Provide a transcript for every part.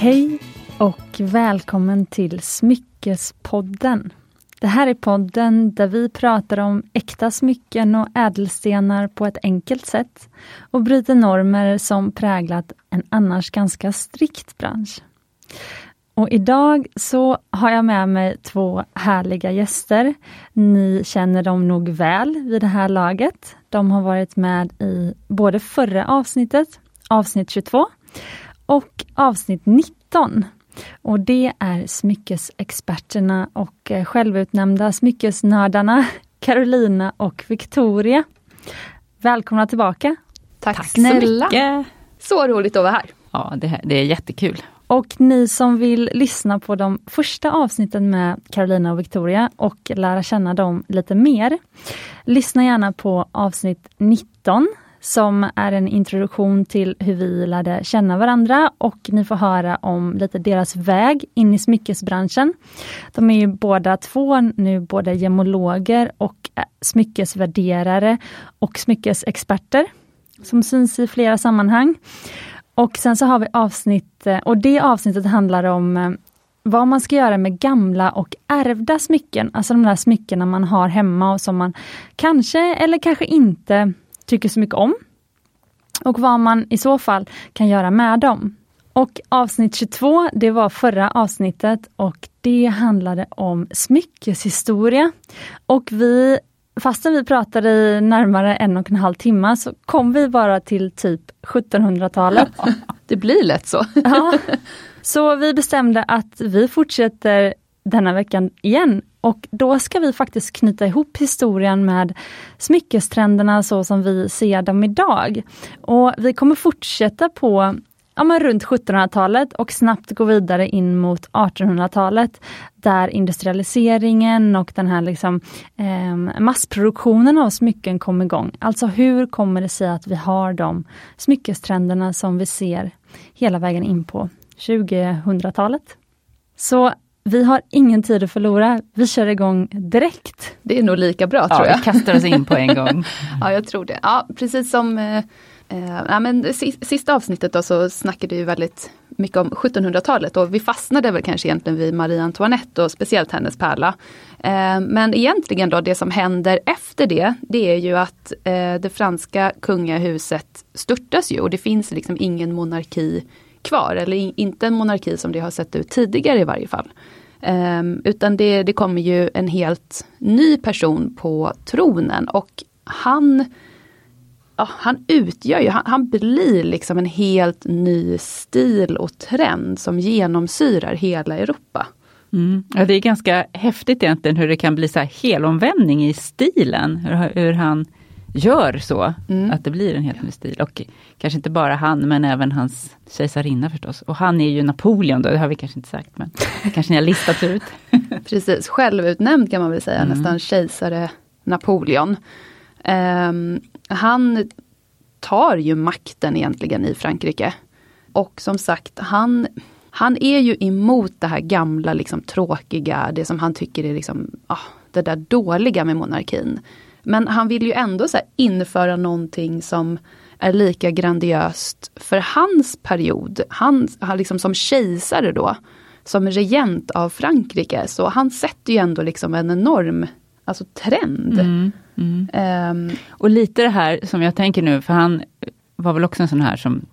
Hej och välkommen till Smyckespodden. Det här är podden där vi pratar om äkta smycken och ädelstenar på ett enkelt sätt och bryter normer som präglat en annars ganska strikt bransch. Och idag så har jag med mig två härliga gäster. Ni känner dem nog väl vid det här laget. De har varit med i både förra avsnittet, avsnitt 22, och avsnitt 19. Och det är smyckesexperterna och eh, självutnämnda smyckesnördarna Carolina och Victoria. Välkomna tillbaka! Tack, Tack snälla! Mycket. Så roligt att vara här! Ja, det, det är jättekul. Och ni som vill lyssna på de första avsnitten med Carolina och Victoria och lära känna dem lite mer, lyssna gärna på avsnitt 19 som är en introduktion till hur vi lärde känna varandra och ni får höra om lite deras väg in i smyckesbranschen. De är ju båda två nu både gemologer och eh, smyckesvärderare och smyckesexperter som syns i flera sammanhang. Och sen så har vi avsnitt, eh, och det avsnittet handlar om eh, vad man ska göra med gamla och ärvda smycken, alltså de där smyckena man har hemma och som man kanske eller kanske inte tycker så mycket om. Och vad man i så fall kan göra med dem. Och avsnitt 22, det var förra avsnittet och det handlade om smyckeshistoria. Och vi, fastän vi pratade i närmare en och en halv timme så kom vi bara till typ 1700-talet. det blir lätt så. ja. Så vi bestämde att vi fortsätter denna veckan igen och då ska vi faktiskt knyta ihop historien med smyckestrenderna så som vi ser dem idag. Och vi kommer fortsätta på ja, men runt 1700-talet och snabbt gå vidare in mot 1800-talet där industrialiseringen och den här liksom, eh, massproduktionen av smycken kom igång. Alltså hur kommer det sig att vi har de smyckestrenderna som vi ser hela vägen in på 2000-talet? Så vi har ingen tid att förlora. Vi kör igång direkt. Det är nog lika bra tror jag. Vi kastar oss in på en gång. ja, jag tror det. Ja, precis som eh, eh ja, men sista avsnittet då så snackade vi väldigt mycket om 1700-talet och vi fastnade väl kanske egentligen vid Marie Antoinette och speciellt hennes pärla. Eh, men egentligen då det som händer efter det, det är ju att eh, det franska kungahuset störtas ju och det finns liksom ingen monarki kvar, eller inte en monarki som det har sett ut tidigare i varje fall. Um, utan det, det kommer ju en helt ny person på tronen och han ja, han utgör ju, han, han, blir liksom en helt ny stil och trend som genomsyrar hela Europa. Mm. Ja, det är ganska häftigt egentligen hur det kan bli så här helomvändning i stilen. Hur, hur han gör så, mm. att det blir en helt ny stil. Och kanske inte bara han, men även hans kejsarinna förstås. Och han är ju Napoleon då, det har vi kanske inte sagt, men kanske ni har listat ut. Precis, självutnämnd kan man väl säga, mm. nästan kejsare Napoleon. Um, han tar ju makten egentligen i Frankrike. Och som sagt, han, han är ju emot det här gamla, liksom, tråkiga, det som han tycker är liksom, ah, det där dåliga med monarkin. Men han vill ju ändå så införa någonting som är lika grandiöst för hans period. Han, han liksom som kejsare då, som regent av Frankrike, så han sätter ju ändå liksom en enorm alltså, trend. Mm, mm. Um, och lite det här som jag tänker nu, för han var väl också en sån här som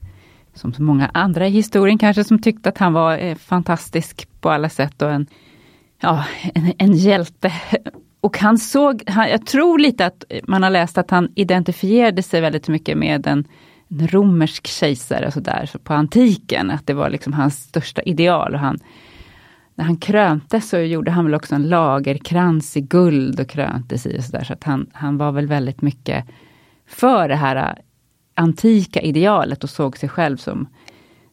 som så många andra i historien kanske, som tyckte att han var eh, fantastisk på alla sätt och en, ja, en, en hjälte. Och han såg, han, jag tror lite att man har läst att han identifierade sig väldigt mycket med en, en romersk kejsare så där, så på antiken, att det var liksom hans största ideal. Och han, när han kröntes så gjorde han väl också en lagerkrans i guld och kröntes i och så där, så att han, han var väl väldigt mycket för det här äh, antika idealet och såg sig själv som,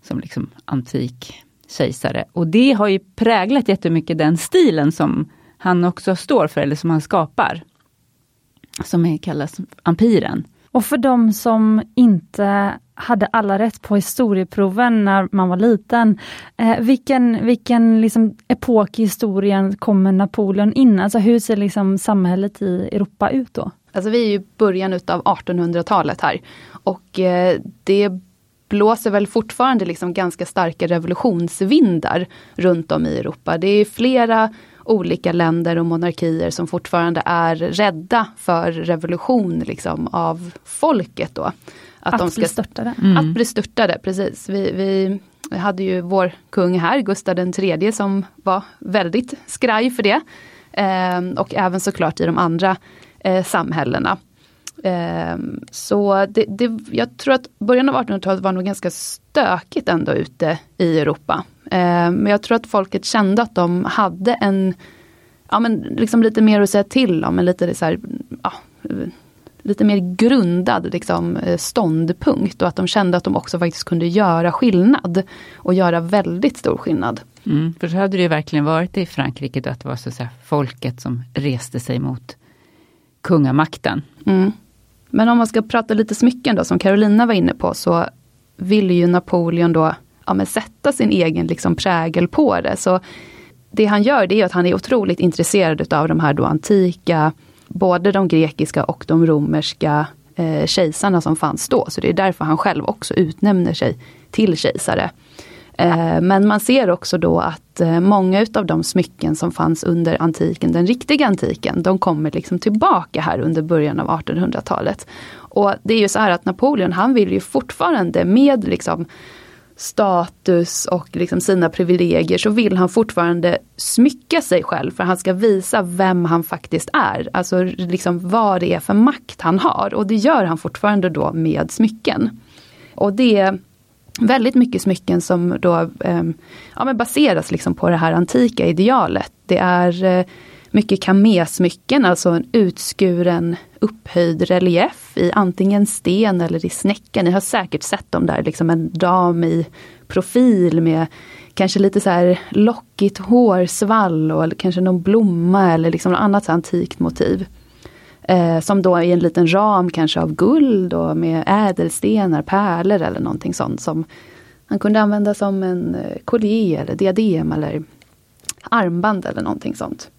som liksom antik kejsare. Och det har ju präglat jättemycket den stilen som han också står för, eller som han skapar. Som är, kallas ampiren. Och för de som inte hade alla rätt på historieproven när man var liten, eh, vilken, vilken liksom epok i historien kommer Napoleon in? Alltså hur ser liksom samhället i Europa ut då? Alltså vi är i början utav 1800-talet här och eh, det blåser väl fortfarande liksom ganska starka revolutionsvindar runt om i Europa. Det är flera olika länder och monarkier som fortfarande är rädda för revolution liksom, av folket. Då. Att, att de ska, bli störtade. Mm. Att bli störtade, precis. Vi, vi hade ju vår kung här, Gustav III, som var väldigt skraj för det. Eh, och även såklart i de andra eh, samhällena. Eh, så det, det, jag tror att början av 1800-talet var nog ganska stökigt ändå ute i Europa. Eh, men jag tror att folket kände att de hade en, ja men liksom lite mer att säga till om, en lite så här, ja, lite mer grundad liksom, eh, ståndpunkt och att de kände att de också faktiskt kunde göra skillnad. Och göra väldigt stor skillnad. Mm, för så hade det ju verkligen varit i Frankrike, då, att det var så att säga, folket som reste sig mot kungamakten. Mm. Men om man ska prata lite smycken då, som Carolina var inne på, så ville ju Napoleon då ja, men sätta sin egen liksom prägel på det. Så det han gör det är att han är otroligt intresserad av de här då antika, både de grekiska och de romerska eh, kejsarna som fanns då. Så det är därför han själv också utnämner sig till kejsare. Eh, men man ser också då att eh, många utav de smycken som fanns under antiken, den riktiga antiken, de kommer liksom tillbaka här under början av 1800-talet. Och det är ju så här att Napoleon, han vill ju fortfarande med liksom status och liksom sina privilegier så vill han fortfarande smycka sig själv för han ska visa vem han faktiskt är. Alltså liksom vad det är för makt han har och det gör han fortfarande då med smycken. Och det väldigt mycket smycken som då eh, ja, men baseras liksom på det här antika idealet. Det är eh, mycket kamésmycken, alltså en utskuren upphöjd relief i antingen sten eller i snäcka. Ni har säkert sett dem där, liksom en dam i profil med kanske lite så här lockigt hårsvall och kanske någon blomma eller liksom något annat antikt motiv. Eh, som då är en liten ram kanske av guld och med ädelstenar, pärlor eller någonting sånt som han kunde använda som en eh, collier eller diadem eller armband eller någonting sånt.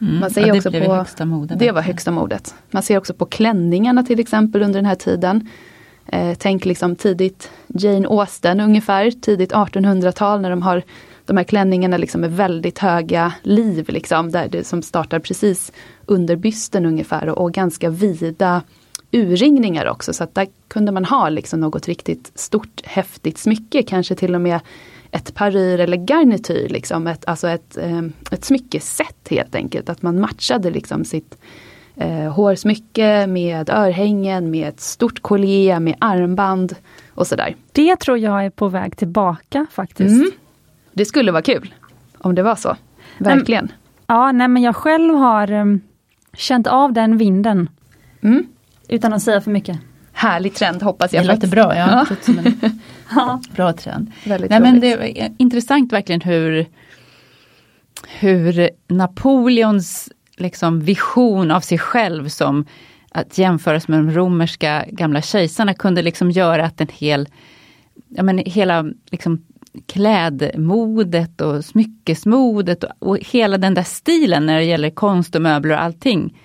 Mm. Man ser ja, det också på, högsta modet. Det var högsta modet. Man ser också på klänningarna till exempel under den här tiden. Eh, tänk liksom tidigt Jane Austen ungefär, tidigt 1800-tal när de har de här klänningarna liksom med väldigt höga liv, liksom, där det, som startar precis under bysten ungefär och, och ganska vida urringningar också. Så att där kunde man ha liksom något riktigt stort häftigt smycke, kanske till och med ett paryr eller garnityr, liksom ett, alltså ett, eh, ett smyckeset helt enkelt. Att man matchade liksom sitt eh, hårsmycke med örhängen, med ett stort collier, med armband och sådär. Det tror jag är på väg tillbaka faktiskt. Mm. Det skulle vara kul om det var så. Verkligen. Men, ja, nej men jag själv har um, känt av den vinden. Mm. Utan att säga för mycket. Härlig trend hoppas jag. Det låter bra, ja. ja. bra trend. Väldigt nej, men det är intressant verkligen hur, hur Napoleons liksom vision av sig själv som att jämföras med de romerska gamla kejsarna kunde liksom göra att en hel, ja men hela liksom klädmodet och smyckesmodet och, och hela den där stilen när det gäller konst och möbler och allting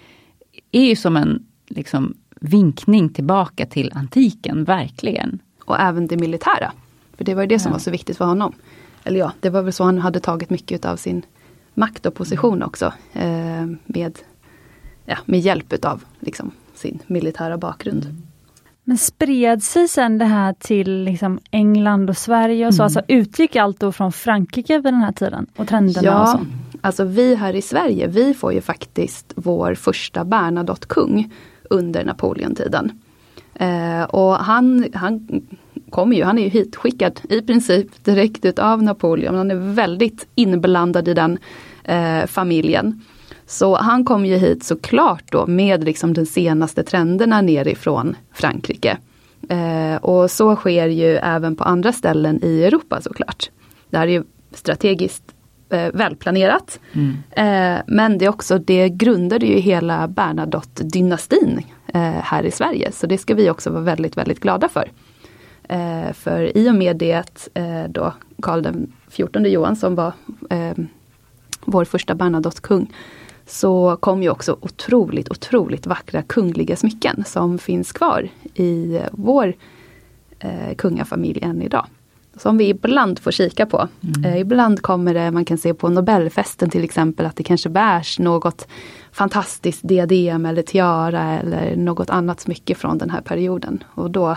är ju som en liksom, vinkning tillbaka till antiken, verkligen. Och även det militära. För det var ju det som ja. var så viktigt för honom. Eller ja, det var väl så han hade tagit mycket av sin makt och position mm. också. Eh, med, ja, med hjälp utav liksom, sin militära bakgrund. Mm. Men spred sig sen det här till liksom England och Sverige och så? Mm. Alltså utgick allt då från Frankrike vid den här tiden? Och trenderna ja, och så? alltså vi här i Sverige, vi får ju faktiskt vår första Bernadotte-kung under Napoleontiden. Eh, och han, han kommer ju, han är ju hitskickad i princip direkt utav Napoleon. Han är väldigt inblandad i den eh, familjen. Så han kom ju hit såklart då med liksom de senaste trenderna nerifrån Frankrike. Eh, och så sker ju även på andra ställen i Europa såklart. Det här är ju strategiskt eh, välplanerat. Mm. Eh, men det är också, det grundade ju hela Bernadotte-dynastin eh, här i Sverige. Så det ska vi också vara väldigt, väldigt glada för. Eh, för i och med det eh, då Karl den XIV Johan som var vår första Bernadotte-kung så kom ju också otroligt, otroligt vackra kungliga smycken som finns kvar i vår eh, kungafamilj än idag. Som vi ibland får kika på. Mm. Eh, ibland kommer det, man kan se på Nobelfesten till exempel, att det kanske bärs något fantastiskt diadem eller tiara eller något annat smycke från den här perioden. Och då,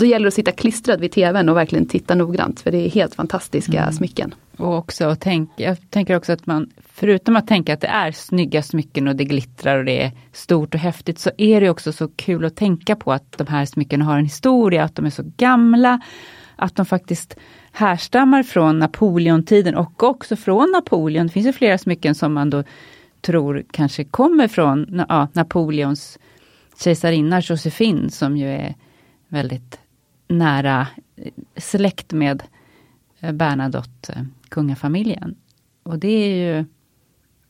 då gäller det att sitta klistrad vid tvn och verkligen titta noggrant, för det är helt fantastiska Mm. smycken. Och också tänk, jag tänker också att man, förutom att tänka att det är snygga smycken och det glittrar och det är stort och häftigt, så är det också så kul att tänka på att de här smyckena har en historia, att de är så gamla, att de faktiskt härstammar från Napoleontiden och också från Napoleon. Det finns ju flera smycken som man då tror kanske kommer från ja, Napoleons kejsarinna Josefin som ju är väldigt nära eh, släkt med eh, Bernadotte-kungafamiljen. Eh, och det är ju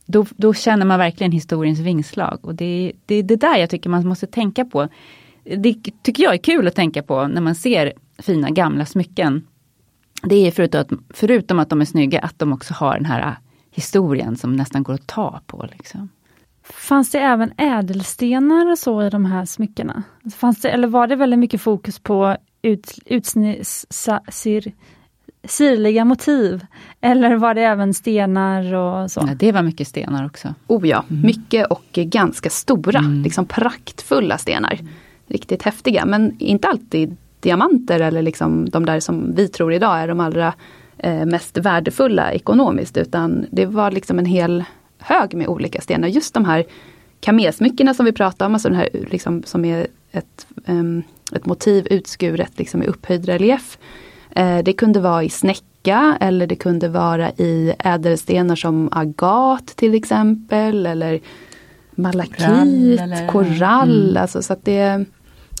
då, då känner man verkligen historiens vingslag. Och det är det, det där jag tycker man måste tänka på. Det tycker jag är kul att tänka på när man ser fina gamla smycken. Det är förutom att, förutom att de är snygga, att de också har den här historien som nästan går att ta på. Liksom. Fanns det även ädelstenar och så i de här smyckena? Fanns det, eller var det väldigt mycket fokus på ut, utsni, sa, sir, sirliga motiv? Eller var det även stenar och så? Ja, det var mycket stenar också. Oh ja, mycket och ganska stora, Mm. liksom praktfulla stenar. Riktigt häftiga, men inte alltid diamanter eller liksom de där som vi tror idag är de allra eh, mest värdefulla ekonomiskt, utan det var liksom en hel hög med olika stenar. Just de här kamesmyckena som vi pratade om, alltså den här liksom, som är ett, em, ett motiv utskuret liksom i upphöjd relief. Eh, det kunde vara i snäcka eller det kunde vara i ädelstenar som agat till exempel eller malakit, Korall, eller- korall. Mm. Alltså, så att det,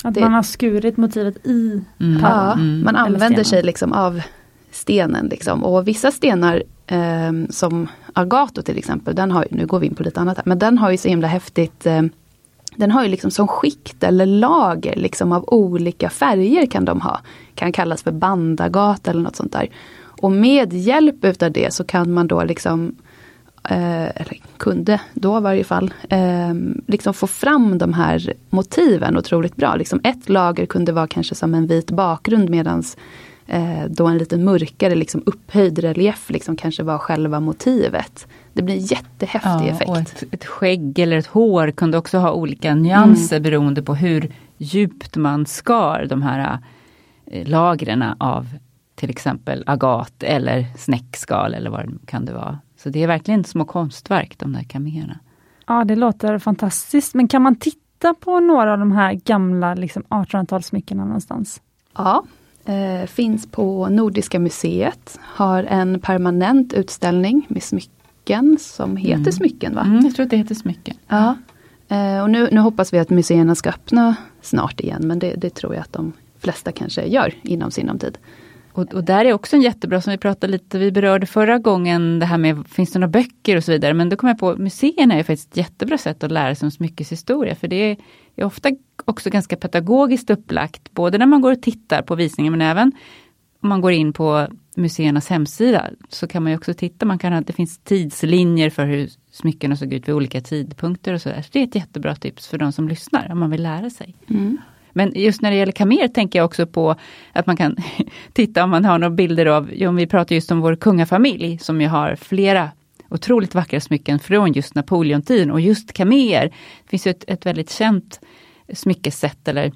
Att det- man har skurit motivet i Mm. Ja, Mm. man använder sig liksom av stenen. Liksom. Och vissa stenar eh, som Agato till exempel, den har, nu går vi in på lite annat här, men den har ju så himla häftigt eh, den har ju liksom som skikt eller lager liksom av olika färger kan de ha. Kan kallas för bandagat eller något sånt där. Och med hjälp utav det så kan man då liksom eh, eller kunde då i varje fall, eh, liksom få fram de här motiven otroligt bra. Liksom ett lager kunde vara kanske som en vit bakgrund medans då en lite mörkare liksom upphöjd relief liksom kanske var själva motivet. Det blir en jättehäftig effekt. och ett, ett skägg eller ett hår kunde också ha olika nyanser beroende på hur djupt man skar de här eh, lagren av till exempel agat eller snäckskal eller vad det kan det vara. Så det är verkligen små konstverk de där kaméerna. Ja, det låter fantastiskt. Men kan man titta på några av de här gamla liksom 1800-talssmyckena någonstans? Ja, eh, finns på Nordiska museet. Har en permanent utställning med smycken som heter Mm. Smycken va? Mm, jag tror att det heter smycken. Ja. Eh, och nu, nu hoppas vi att museerna ska öppna snart igen men det, det tror jag att de flesta kanske gör inom sinom tid. Och, och där är också en jättebra, som vi pratade lite, vi berörde förra gången, det här med finns det några böcker och så vidare. Men då kom jag på, museerna är faktiskt ett jättebra sätt att lära sig om smyckeshistoria. För det är, ofta också ganska pedagogiskt upplagt, både när man går och tittar på visningen men även om man går in på museernas hemsida så kan man ju också titta, man kan det finns tidslinjer för hur smyckena såg ut vid olika tidpunkter och så där. Så det är ett jättebra tips för de som lyssnar om man vill lära sig. Mm. Men just när det gäller kamer tänker jag också på att man kan titta om man har några bilder av, om vi pratar just om vår kungafamilj som ju har flera otroligt vackra smycken från just Napoleontiden och just kamer. Det finns ju ett, ett väldigt känt smyckesätt eller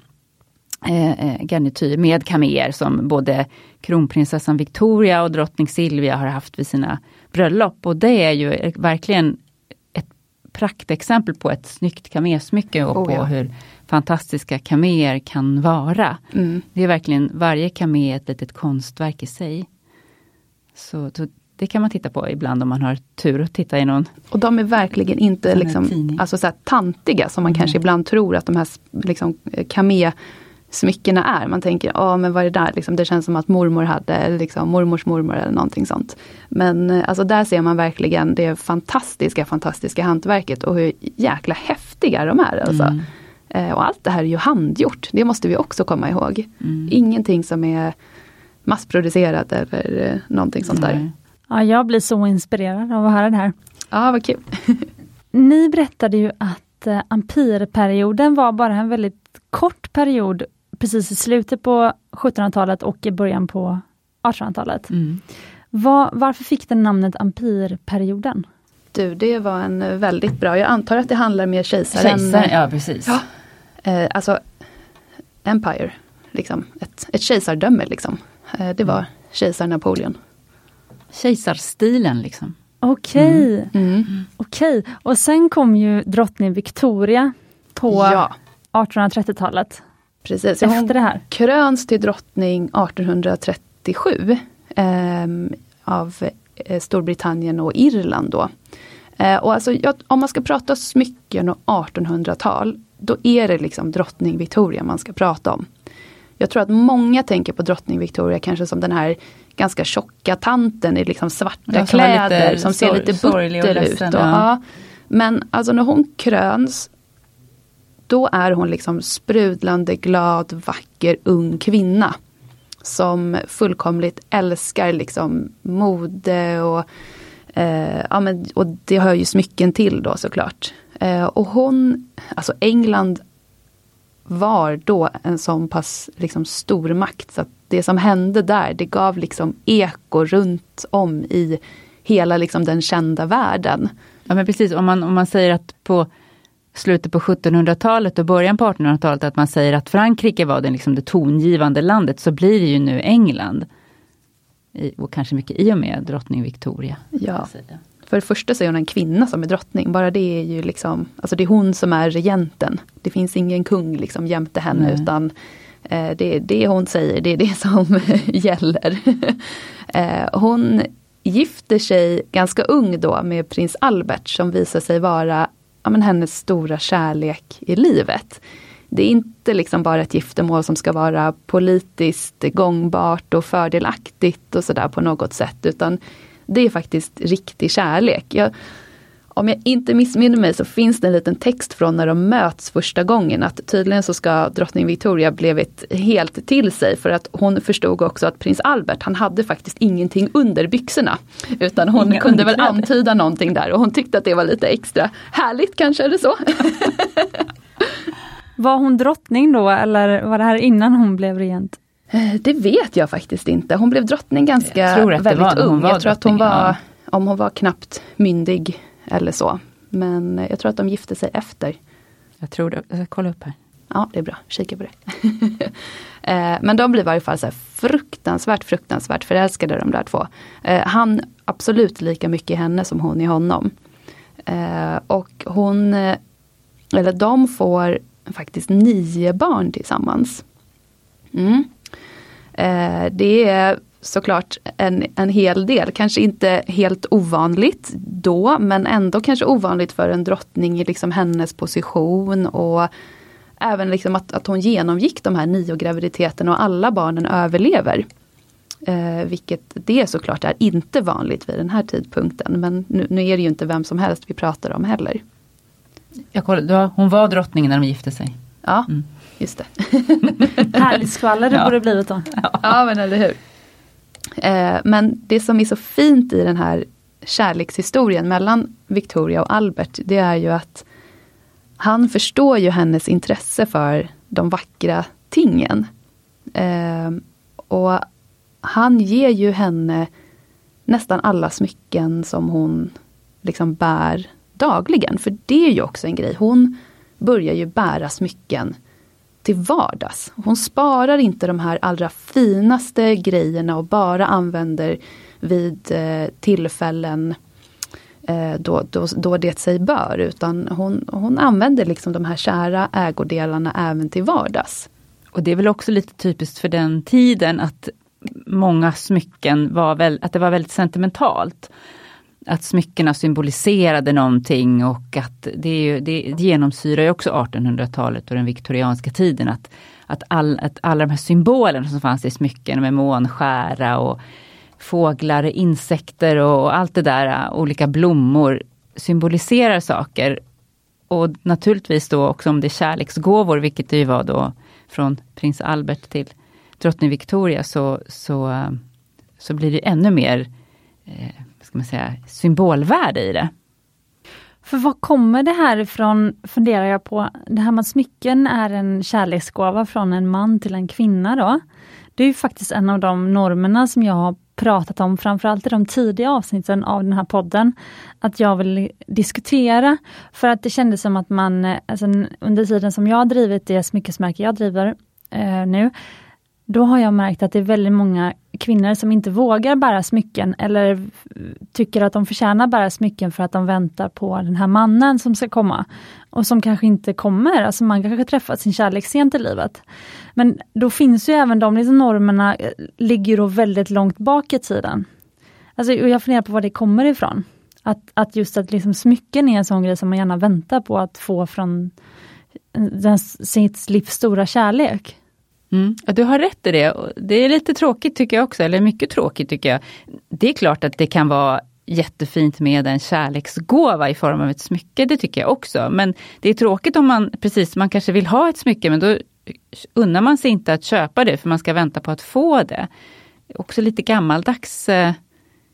eh, eh, garnityr med kamer som både kronprinsessan Victoria och drottning Silvia har haft vid sina bröllop. Och det är ju verkligen ett praktexempel på ett snyggt kamesmycke och Oh, på ja. hur fantastiska kamer kan vara. Mm. Det är verkligen, varje kamé är ett litet konstverk i sig. Så, så det kan man titta på ibland om man har tur att titta i någon Och de är verkligen inte liksom, alltså så tantiga som man Nej. kanske ibland tror att de här liksom, kamé smyckena är. Man tänker, ja men vad är det där? Liksom, det känns som att mormor hade, eller liksom, mormors mormor eller någonting sånt. Men eh, alltså där ser man verkligen det fantastiska, fantastiska hantverket och hur jäkla häftiga de är. Alltså. Mm. Eh, och allt det här är ju handgjort, det måste vi också komma ihåg. Mm. Ingenting som är massproducerat eller eh, någonting sånt där. Ja, jag blir så inspirerad av att höra det här. Ja, vad kul. Ni berättade ju att eh, empirperioden var bara en väldigt kort period precis i slutet på 1700-talet och i början på 1800-talet. Mm. Var, varför fick den namnet empirperioden? Du, det var en väldigt bra, jag antar att det handlar mer kejsaren. Kejsaren, ja precis. Ja. Eh, alltså Empire, liksom. ett, ett kejsardöme liksom. Eh, det var kejsar Napoleon. Kejsarstilen liksom. Okej, Mm. okej. Och sen kom ju drottning Victoria på Ja, 1830-talet. precis. Efter Hon det här. kröns till drottning 1837 ehm, av eh, Storbritannien och Irland då. Eh, och alltså, om man ska prata smycken och 1800-tal, då är det liksom drottning Victoria man ska prata om. Jag tror att många tänker på drottning Victoria kanske som den här ganska tjocka tanten i liksom svarta Ja, som kläder som ser lite sorglig och butter ut. Och, ja. ja. Men alltså när hon kröns, då är hon liksom sprudlande, glad, vacker, ung kvinna. Som fullkomligt älskar liksom mode och, eh, ja, men, och det hör ju smycken till då såklart. Eh, och hon, alltså England var då en sån pass liksom, stor makt så att det som hände där det gav liksom eko runt om i hela liksom, den kända världen. Ja men precis, om man, om man säger att på slutet på 1700-talet och början på 1800-talet att man säger att Frankrike var det, liksom det tongivande landet så blir det ju nu England. I, och kanske mycket i och med drottning Victoria. Ja. För det första så är hon en kvinna som är drottning. Bara det är ju liksom, alltså det är hon som är regenten. Det finns ingen kung liksom jämte henne Nej. utan eh, det, det hon säger, det är det som gäller. eh, hon gifter sig ganska ung då med prins Albert som visar sig vara ja, men hennes stora kärlek i livet. Det är inte liksom bara ett giftermål som ska vara politiskt gångbart och fördelaktigt och sådär på något sätt utan det är faktiskt riktig kärlek. Jag, om jag inte missminner mig så finns det en liten text från när de möts första gången att tydligen så ska drottning Victoria blivit helt till sig för att hon förstod också att prins Albert han hade faktiskt ingenting under byxorna. Utan hon Inga kunde väl underkläder. antyda någonting där och hon tyckte att det var lite extra härligt kanske eller så. Var hon drottning då eller var det här innan hon blev regent? Eh, Det vet jag faktiskt inte. Hon blev drottning ganska Jag tror att väldigt var hon ung. var jag tror att hon var, ja. om hon var knappt myndig eller så. Men jag tror att de gifte sig efter. Jag tror det, jag ska kolla upp här. Ja, det är bra. Kika på det. Eh, Men de blir i varje fall så fruktansvärt, fruktansvärt förälskade de där två. Eh, Han absolut lika mycket i henne som hon i honom. Eh, Och hon, eller de får faktiskt nio barn tillsammans. Mm. Det är såklart en, en hel del, kanske inte helt ovanligt då, men ändå kanske ovanligt för en drottning i liksom hennes position och även liksom att, att hon genomgick de här nio graviditeterna och alla barnen överlever. Eh, vilket det såklart är inte vanligt vid den här tidpunkten, men nu, nu är det ju inte vem som helst vi pratar om heller. Jag kollade, ja, hon var drottning när de gifte sig. Ja, Mm. just det. Härligt skvaller det Ja. borde blivit då. Ja men eller hur. Eh, men det som är så fint i den här kärlekshistorien mellan Victoria och Albert, det är ju att han förstår ju hennes intresse för de vackra tingen. Eh, och han ger ju henne nästan alla smycken som hon liksom bär dagligen. För det är ju också en grej. Hon börjar ju bära smycken till vardags. Hon sparar inte de här allra finaste grejerna och bara använder vid eh, tillfällen eh, då, då, då det sig bör. Utan hon, hon använder liksom de här kära ägodelarna även till vardags. Och det är väl också lite typiskt för den tiden att många smycken var väl, att det var väldigt sentimentalt. Att smyckena symboliserade någonting och att det, är ju, det genomsyrar ju också 1800-talet och den viktorianska tiden. Att, att, all, att alla de här symbolerna som fanns i smycken med månskära och fåglar, insekter och allt det där, olika blommor symboliserar saker. Och naturligtvis då också om det är kärleksgåvor, vilket det ju var då från prins Albert till drottning Victoria, så, så, så blir det ännu mer eh, ska man säga, symbolvärde i det. För vad kommer det här ifrån, funderar jag på. Det här med att smycken är en kärleksgåva från en man till en kvinna då. Det är ju faktiskt en av de normerna som jag har pratat om, framförallt i de tidiga avsnitten av den här podden, att jag vill diskutera. För att det kändes som att man, eh, alltså, under tiden som jag har drivit det smyckesmärke jag driver eh, nu, då har jag märkt att det är väldigt många kvinnor som inte vågar bära smycken eller tycker att de förtjänar bära smycken för att de väntar på den här mannen som ska komma. Och som kanske inte kommer, alltså man kanske träffat sin kärlek sent i livet. Men då finns ju även de liksom normerna, eh, ligger då väldigt långt bak i tiden. Alltså jag funderar på var det kommer ifrån. Att, att just att liksom smycken är en sån grej som man gärna väntar på att få från eh, den, sitt livs stora kärlek. Mm. Ja, du har rätt i det. Det är lite tråkigt tycker jag också, eller mycket tråkigt tycker jag. Det är klart att det kan vara jättefint med en kärleksgåva i form av ett smycke, det tycker jag också. Men det är tråkigt om man, precis, man kanske vill ha ett smycke men då unnar man sig inte att köpa det för man ska vänta på att få det. Också lite gammaldags eh,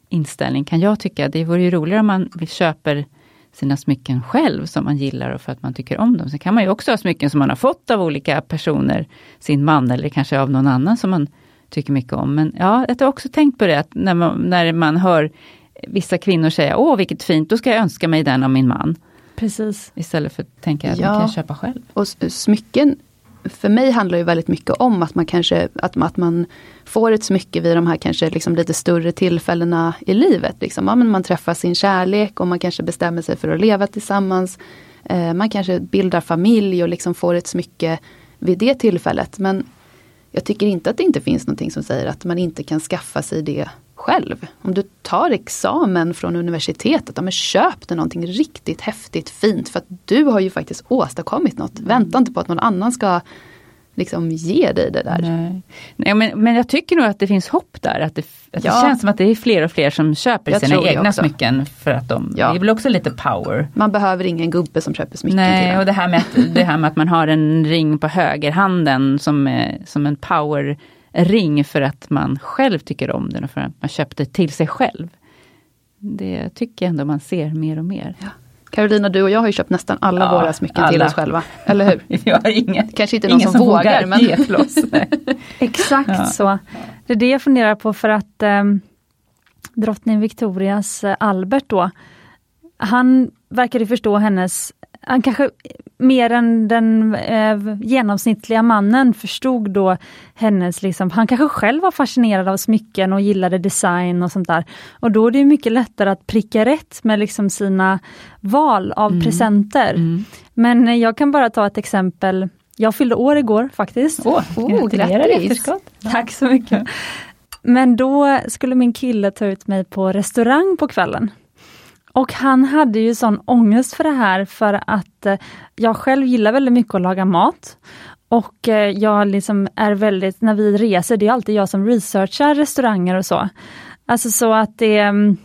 inställning kan jag tycka. Det vore ju roligare om man köper sina smycken själv som man gillar och för att man tycker om dem. Sen kan man ju också ha smycken som man har fått av olika personer, sin man eller kanske av någon annan som man tycker mycket om. Men ja, jag har också tänkt på det att när man, när man hör vissa kvinnor säga åh vilket fint, då ska jag önska mig den av min man. Precis. Istället för att tänka att ja. man kan köpa själv. Och smycken för mig handlar det väldigt mycket om att man kanske att, att man får ett smycke vid de här kanske liksom lite större tillfällena i livet. Liksom. Ja, men man träffar sin kärlek och man kanske bestämmer sig för att leva tillsammans. Eh, man kanske bildar familj och liksom får ett smycke vid det tillfället. Men jag tycker inte att det inte finns någonting som säger att man inte kan skaffa sig det själv. Om du tar examen från universitetet, ja, men köp dig någonting riktigt häftigt fint för att du har ju faktiskt åstadkommit något. Mm. Vänta inte på att någon annan ska liksom ge dig det där. Nej. Nej men, men jag tycker nog att det finns hopp där. Att det, att ja. det känns som att det är fler och fler som köper jag sina egna smycken. För att de, ja. Det är väl också lite power. Man behöver ingen gubbe som köper smycken Nej, till och det här, med att, det här med att man har en ring på högerhanden som, som en power ring för att man själv tycker om den och för att man köpte till sig själv. Det tycker jag ändå man ser mer och mer. Ja. Carolina, du och jag har ju köpt nästan alla ja, våra smycken alla. till oss själva. Eller hur? Jag har ingen, Kanske inte någon som, som vågar. Men... Ge till oss. Exakt ja. så. Det är det jag funderar på för att eh, drottning Victorias eh, Albert då, han verkade förstå hennes han kanske mer än den eh, genomsnittliga mannen förstod då hennes, liksom, han kanske själv var fascinerad av smycken och gillade design och sånt där. Och då är det mycket lättare att pricka rätt med liksom sina val av mm. presenter. Mm. Men eh, jag kan bara ta ett exempel. Jag fyllde år igår faktiskt. Åh, oh, grattis! Tack så mycket. Men då skulle min kille ta ut mig på restaurang på kvällen. Och han hade ju sån ångest för det här för att eh, jag själv gillar väldigt mycket att laga mat. Och eh, jag liksom är väldigt, när vi reser, det är alltid jag som researchar restauranger och så. Alltså så att det mm,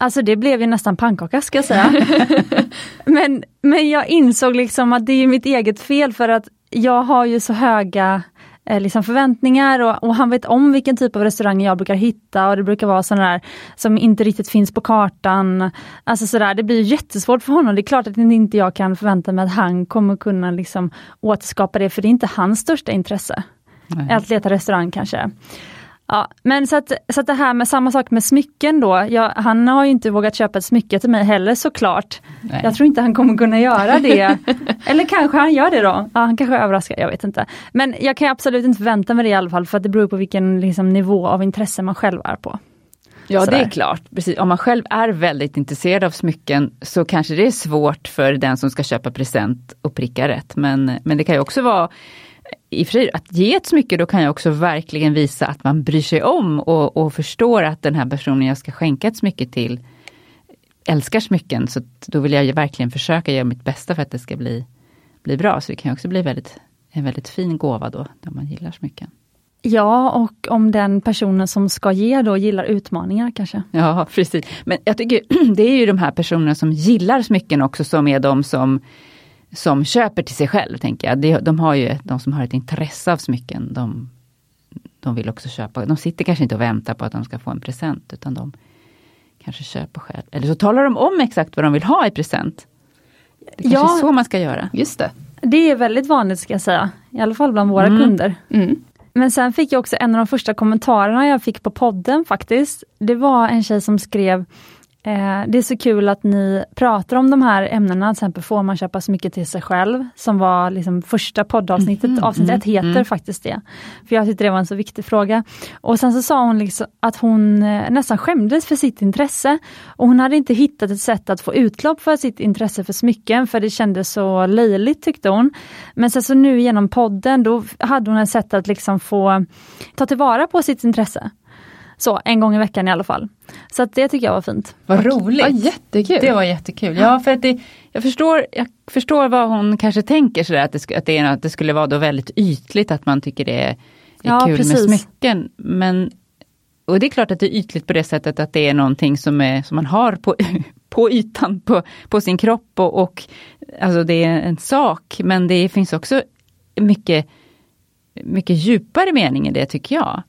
Alltså det blev ju nästan pannkaka ska jag säga. men, men jag insåg liksom att det är mitt eget fel för att jag har ju så höga liksom förväntningar och, och, han vet om vilken typ av restaurang jag brukar hitta och det brukar vara sådana där som inte riktigt finns på kartan. Alltså sådär, det blir jättesvårt för honom. Det är klart att inte jag kan förvänta mig att han kommer kunna liksom återskapa det, för det är inte hans största intresse. Nej. Att leta restaurang kanske. Ja, men så att, så att det här med samma sak med smycken då. Jag, han har ju inte vågat köpa ett smycke till mig heller såklart. Nej. Jag tror inte han kommer kunna göra det. Eller kanske han gör det då. Ja, han kanske överraskar, jag vet inte. Men jag kan absolut inte förvänta mig det i alla fall för att det beror på vilken liksom, nivå av intresse man själv är på. Ja Sådär. det är klart, precis. Om man själv är väldigt intresserad av smycken så kanske det är svårt för den som ska köpa present att pricka rätt. Men, men det kan ju också vara i och för sig, att ge ett smycke, då kan jag också verkligen visa att man bryr sig om och, och förstår att den här personen jag ska skänka ett smycke till älskar smycken. Så då vill jag verkligen försöka göra mitt bästa för att det ska bli, bli bra. Så det kan också bli väldigt, en väldigt fin gåva då, när man gillar smycken. Ja, och om den personen som ska ge då gillar utmaningar kanske. Ja, precis. Men jag tycker det är ju de här personerna som gillar smycken också som är de som som köper till sig själv, tänker jag. De, de, har ju, de som har ett intresse av smycken, de, de vill också köpa. De sitter kanske inte och väntar på att de ska få en present, utan de kanske köpa själv. Eller så talar de om exakt vad de vill ha i present. Det kanske Ja. är så man ska göra. Just det. Det är väldigt vanligt ska jag säga, i alla fall bland våra Mm. kunder. Mm. Men sen fick jag också en av de första kommentarerna jag fick på podden faktiskt. Det var en tjej som skrev Det är så kul att ni pratar om de här ämnena, till exempel får man köpa så mycket till sig själv, som var liksom första poddavsnittet. Mhm, Avsnitt mm, ett heter mm. faktiskt det. För jag tyckte det var en så viktig fråga. Och sen så sa hon liksom att hon eh, nästan skämdes för sitt intresse. Och hon hade inte hittat ett sätt att få utlopp för sitt intresse för smycken, för det kändes så löjligt tyckte hon. Men sen så nu genom podden, då hade hon ett sätt att liksom få ta tillvara på sitt intresse. Så, en gång i veckan i alla fall. Så att det tycker jag var fint. Vad roligt! Ja, jättekul. Det var jättekul. Ja, för att det, jag, förstår, jag förstår vad hon kanske tänker sådär, att det, att det, är, att det skulle vara då väldigt ytligt att man tycker det är, är Ja, kul precis. med smycken. Men, och det är klart att det är ytligt på det sättet att det är någonting som, är, som man har på, på ytan på, på sin kropp och, och alltså det är en sak. Men det finns också mycket, mycket djupare mening i det tycker jag.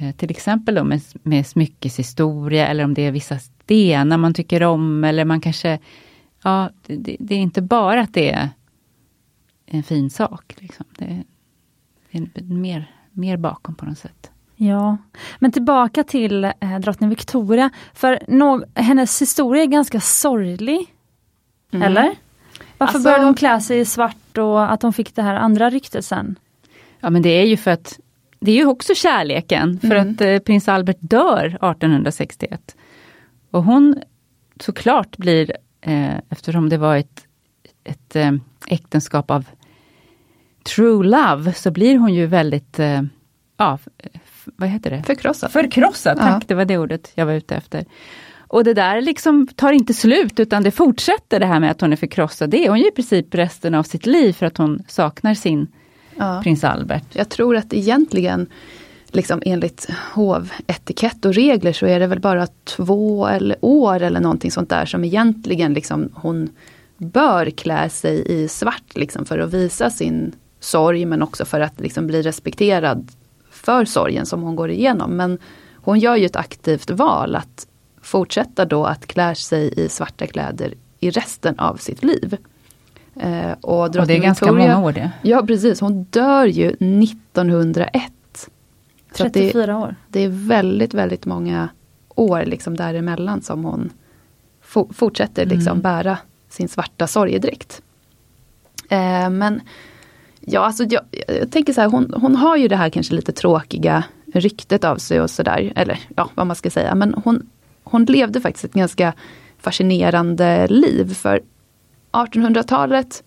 Eh, Till exempel då med, med smyckeshistoria eller om det är vissa stenar man tycker om eller man kanske, ja det, det- är inte bara att det är en fin sak. Liksom. Det, det är mer, mer bakom på något sätt. Ja, men tillbaka till eh, drottning Victoria. För nå- hennes historia är ganska sorglig. Mm. Eller? Varför Alltså- började hon klä sig i svart och att hon fick det här andra ryktet sen? Ja men det är ju för att det är ju också kärleken för Mm. att eh, prins Albert dör 1861. Och hon såklart blir, eh, eftersom det var ett, ett eh, äktenskap av true love, så blir hon ju väldigt, eh, ja, vad heter det? Förkrossad. Förkrossad, tack, Ja. det var det ordet jag var ute efter. Och det där liksom tar inte slut utan det fortsätter det här med att hon är förkrossad. Det är hon ju i princip resten av sitt liv för att hon saknar sin Ja. prins Albert. Jag tror att egentligen, liksom enligt hovetikett och regler så är det väl bara två eller år eller någonting sånt där som egentligen liksom hon bör klä sig i svart liksom för att visa sin sorg men också för att liksom bli respekterad för sorgen som hon går igenom. Men hon gör ju ett aktivt val att fortsätta då att klä sig i svarta kläder i resten av sitt liv. Eh, och, Och det är ganska Victoria- många år det. Ja precis, hon dör ju 1901. Så att det, 34 år. det är väldigt, väldigt många år liksom däremellan som hon fo- fortsätter liksom Mm. bära sin svarta sorgedräkt. Eh, men ja, alltså jag, jag tänker så här, hon, hon har ju det här kanske lite tråkiga ryktet av sig och sådär, eller ja, vad man ska säga. Men hon, hon levde faktiskt ett ganska fascinerande liv. För 1800-talet,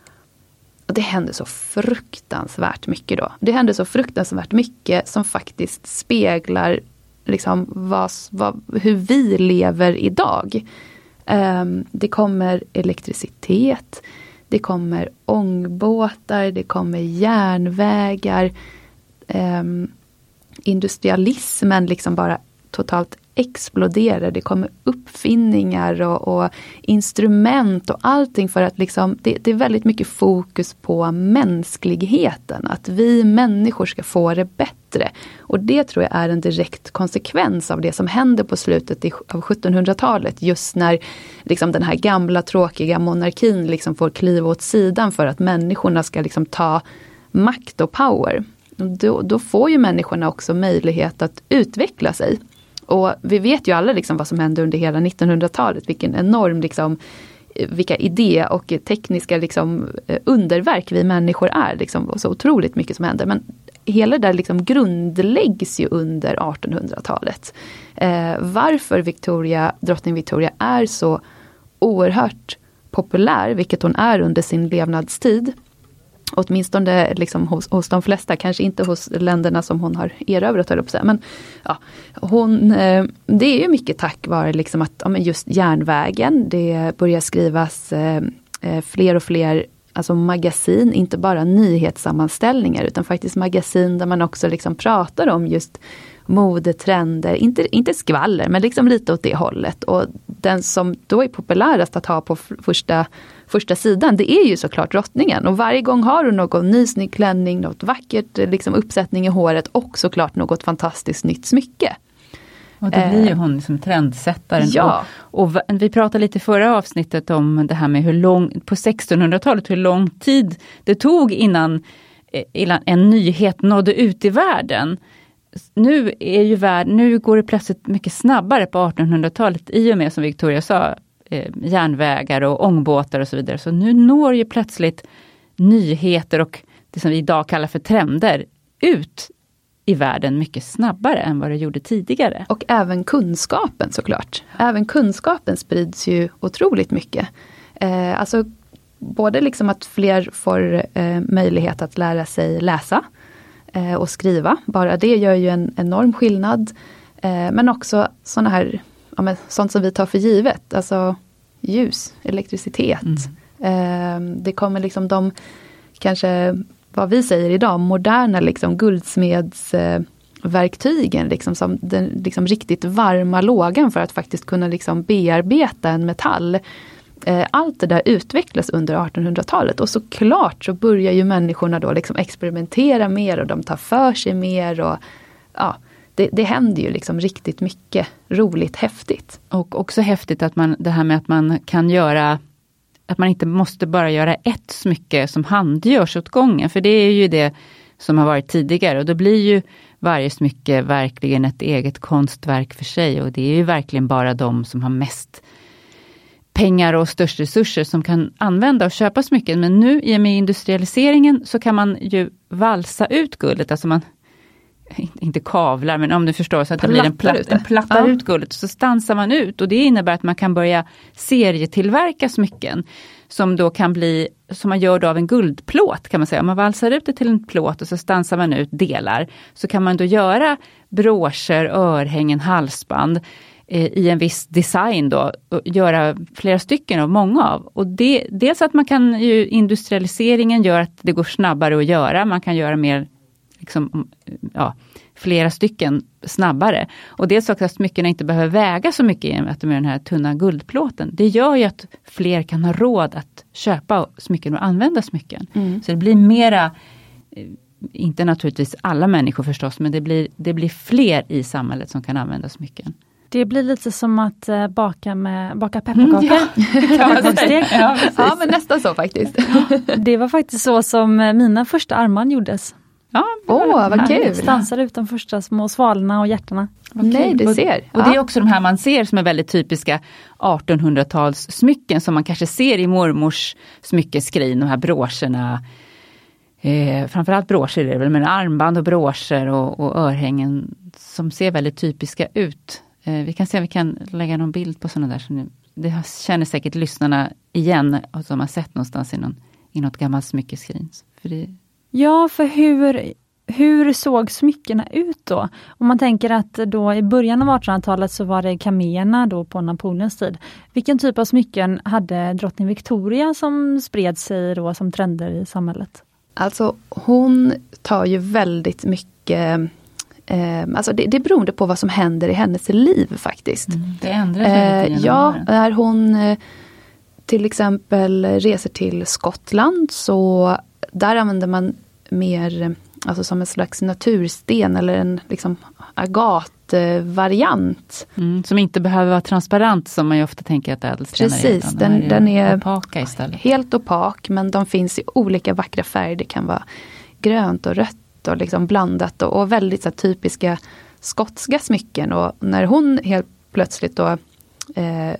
och det hände så fruktansvärt mycket då. Det hände så fruktansvärt mycket som faktiskt speglar liksom vad, vad, hur vi lever idag. Um, det kommer elektricitet, det kommer ångbåtar, det kommer järnvägar. Um, industrialismen liksom bara totalt exploderar. Det kommer uppfinningar och, och instrument och allting för att liksom, det, det är väldigt mycket fokus på mänskligheten. Att vi människor ska få det bättre. Och det tror jag är en direkt konsekvens av det som händer på slutet av 1700-talet. Just när liksom den här gamla tråkiga monarkin liksom får kliva åt sidan för att människorna ska liksom ta makt och power. Då, då får ju människorna också möjlighet att utveckla sig. Och vi vet ju alla liksom vad som hände under hela 1900-talet, vilken enorm liksom, eh, vilka idé och tekniska liksom, eh, underverk vi människor är. Liksom, och så otroligt mycket som händer. Men hela det där liksom grundläggs ju under 1800-talet. Eh, varför Victoria, drottning Victoria är så oerhört populär, vilket hon är under sin levnadstid, åtminstone liksom hos, hos de flesta, kanske inte hos länderna som hon har erövrat, höll jag på att säga. Men ja, hon, eh, det är ju mycket tack vare liksom att, ja, men just järnvägen, det börjar skrivas eh, eh, fler och fler alltså magasin, inte bara nyhetssammanställningar utan faktiskt magasin där man också liksom pratar om just modetrender, inte, inte skvaller men liksom lite åt det hållet. Och den som då är populärast att ha på första, första sidan det är ju såklart drottningen. Och varje gång har hon någon ny snygg klänning, något vackert liksom uppsättning i håret och såklart något fantastiskt nytt smycke. Och det blir ju hon som trendsättaren. Ja. Och, och, vi pratade lite i förra avsnittet om det här med hur lång, på 1600-talet, hur lång tid det tog innan, innan en nyhet nådde ut i världen. Nu, är ju värld, nu går det plötsligt mycket snabbare på 1800-talet i och med, som Victoria sa, eh, järnvägar och ångbåtar och så vidare. Så nu når ju plötsligt nyheter och det som vi idag kallar för trender ut i världen mycket snabbare än vad det gjorde tidigare. Och även kunskapen såklart. Även kunskapen sprids ju otroligt mycket. Eh, alltså både liksom att fler får eh, möjlighet att lära sig läsa eh, och skriva. Bara det gör ju en enorm skillnad. Eh, men också sådana här, ja, men, sånt som vi tar för givet. Alltså ljus, elektricitet. Mm. Eh, det kommer liksom de kanske vad vi säger idag, moderna liksom guldsmedsverktygen, liksom, som den liksom, riktigt varma lågan för att faktiskt kunna liksom, bearbeta en metall. Eh, allt det där utvecklas under 1800-talet och såklart så börjar ju människorna då liksom experimentera mer och de tar för sig mer. och ja, det, det händer ju liksom riktigt mycket roligt, häftigt. Och också häftigt att man, det här med att man kan göra att man inte måste bara göra ett smycke som handgörs åt gången, för det är ju det som har varit tidigare och då blir ju varje smycke verkligen ett eget konstverk för sig och det är ju verkligen bara de som har mest pengar och störst resurser som kan använda och köpa smycken. Men nu i och med industrialiseringen så kan man ju valsa ut guldet, alltså man inte kavlar, men om du förstår, så att det blir en, platt, en plattar ja. ut guldet. Så stansar man ut och det innebär att man kan börja serietillverka smycken. Som då kan bli, som man gör då av en guldplåt kan man säga. Om man valsar ut det till en plåt och så stansar man ut delar. Så kan man då göra broscher, örhängen, halsband eh, i en viss design då, och göra flera stycken av många av. Och det, dels att man kan ju, industrialiseringen gör att det går snabbare att göra, man kan göra mer liksom, ja, flera stycken snabbare. Och dels också att smyckena inte behöver väga så mycket i att de är den här tunna guldplåten. Det gör ju att fler kan ha råd att köpa smycken och använda smycken. Mm. Så det blir mera, eh, inte naturligtvis alla människor förstås, men det blir, det blir fler i samhället som kan använda smycken. Det blir lite som att uh, baka, med, baka pepparkakor. Mm, ja. ja, ja, men nästan så faktiskt. det var faktiskt så som eh, mina första armband gjordes. Ja, Åh, oh, vad kul! Stansar ut de första små svalorna och hjärtarna. Nej, du ser. Och, och det är också de här man ser som är väldigt typiska 1800-tals smycken som man kanske ser i mormors smyckeskrin, de här broscherna. Eh, framförallt broscher är det väl, men armband och broscher och, och örhängen som ser väldigt typiska ut. Eh, vi kan se om vi kan lägga någon bild på sådana där. Så nu, det känner säkert lyssnarna igen, som har sett någonstans i, någon, i något gammalt smyckeskrin. För det, Ja, för hur, hur såg smyckena ut då? Om man tänker att då i början av 1800-talet så var det kamelerna då på Napoleons tid. Vilken typ av smycken hade drottning Victoria som spred sig då som trender i samhället? Alltså hon tar ju väldigt mycket Eh, alltså det, det beror på vad som händer i hennes liv faktiskt. Mm, det ändras eh, Ja, när hon eh, till exempel reser till Skottland så där använder man mer alltså som en slags natursten eller en liksom agatvariant. Mm, som inte behöver vara transparent som man ju ofta tänker att ädelstenar Precis, är. Den, den är opaka istället. helt opak men de finns i olika vackra färger. Det kan vara grönt och rött och liksom blandat och, och väldigt så typiska skotska smycken. Och när hon helt plötsligt då eh,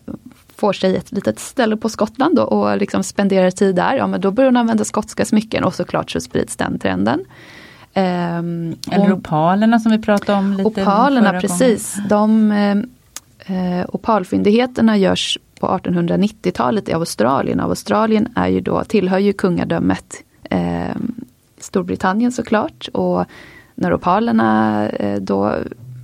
får sig ett litet ställe på Skottland då, och liksom spenderar tid där, ja men då börjar hon använda skotska smycken och såklart så sprids den trenden. Um, Eller opalerna som vi pratade om lite Opalerna, precis. De, eh, opalfyndigheterna görs på 1890-talet i Australien. Australien är ju då, tillhör ju kungadömet eh, Storbritannien såklart. Och när opalerna eh, då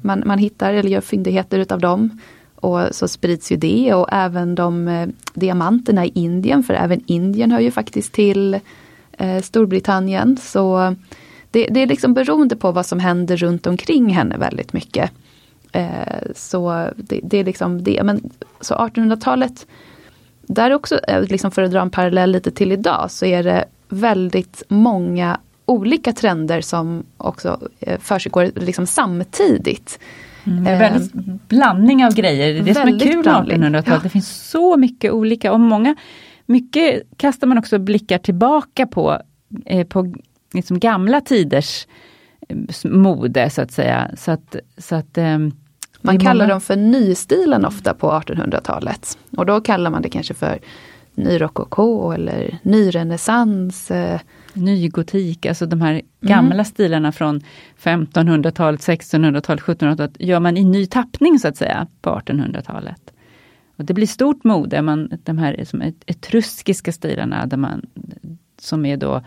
man, man hittar eller gör fyndigheter utav dem och så sprids ju det och även de eh, diamanterna i Indien, för även Indien hör ju faktiskt till eh, Storbritannien. Så det, det, är liksom beroende på vad som händer runt omkring henne väldigt mycket. Eh, så det, det, är liksom det. Men så 1800-talet, där också, eh, liksom för att dra en parallell lite till idag, så är det väldigt många olika trender som också eh, försiggår liksom samtidigt. Mm, det är väldigt eh, blandning av grejer, det är det som är kul med 1800-talet. Ja. Det finns så mycket olika och många, mycket kastar man också blickar tillbaka på, eh, på liksom gamla tiders eh, mode så att säga. Så att, så att, eh, man kallar många... dem för nystilen ofta på 1800-talet. Och då kallar man det kanske för nyrokoko eller nyrenässans. Eh, Nygotik, alltså de här gamla mm. stilarna från 1500-talet, 1600-talet, 1700-talet gör man i ny tappning så att säga på 1800-talet. Och Det blir stort mode, man, de här som etruskiska stilarna där man, som är då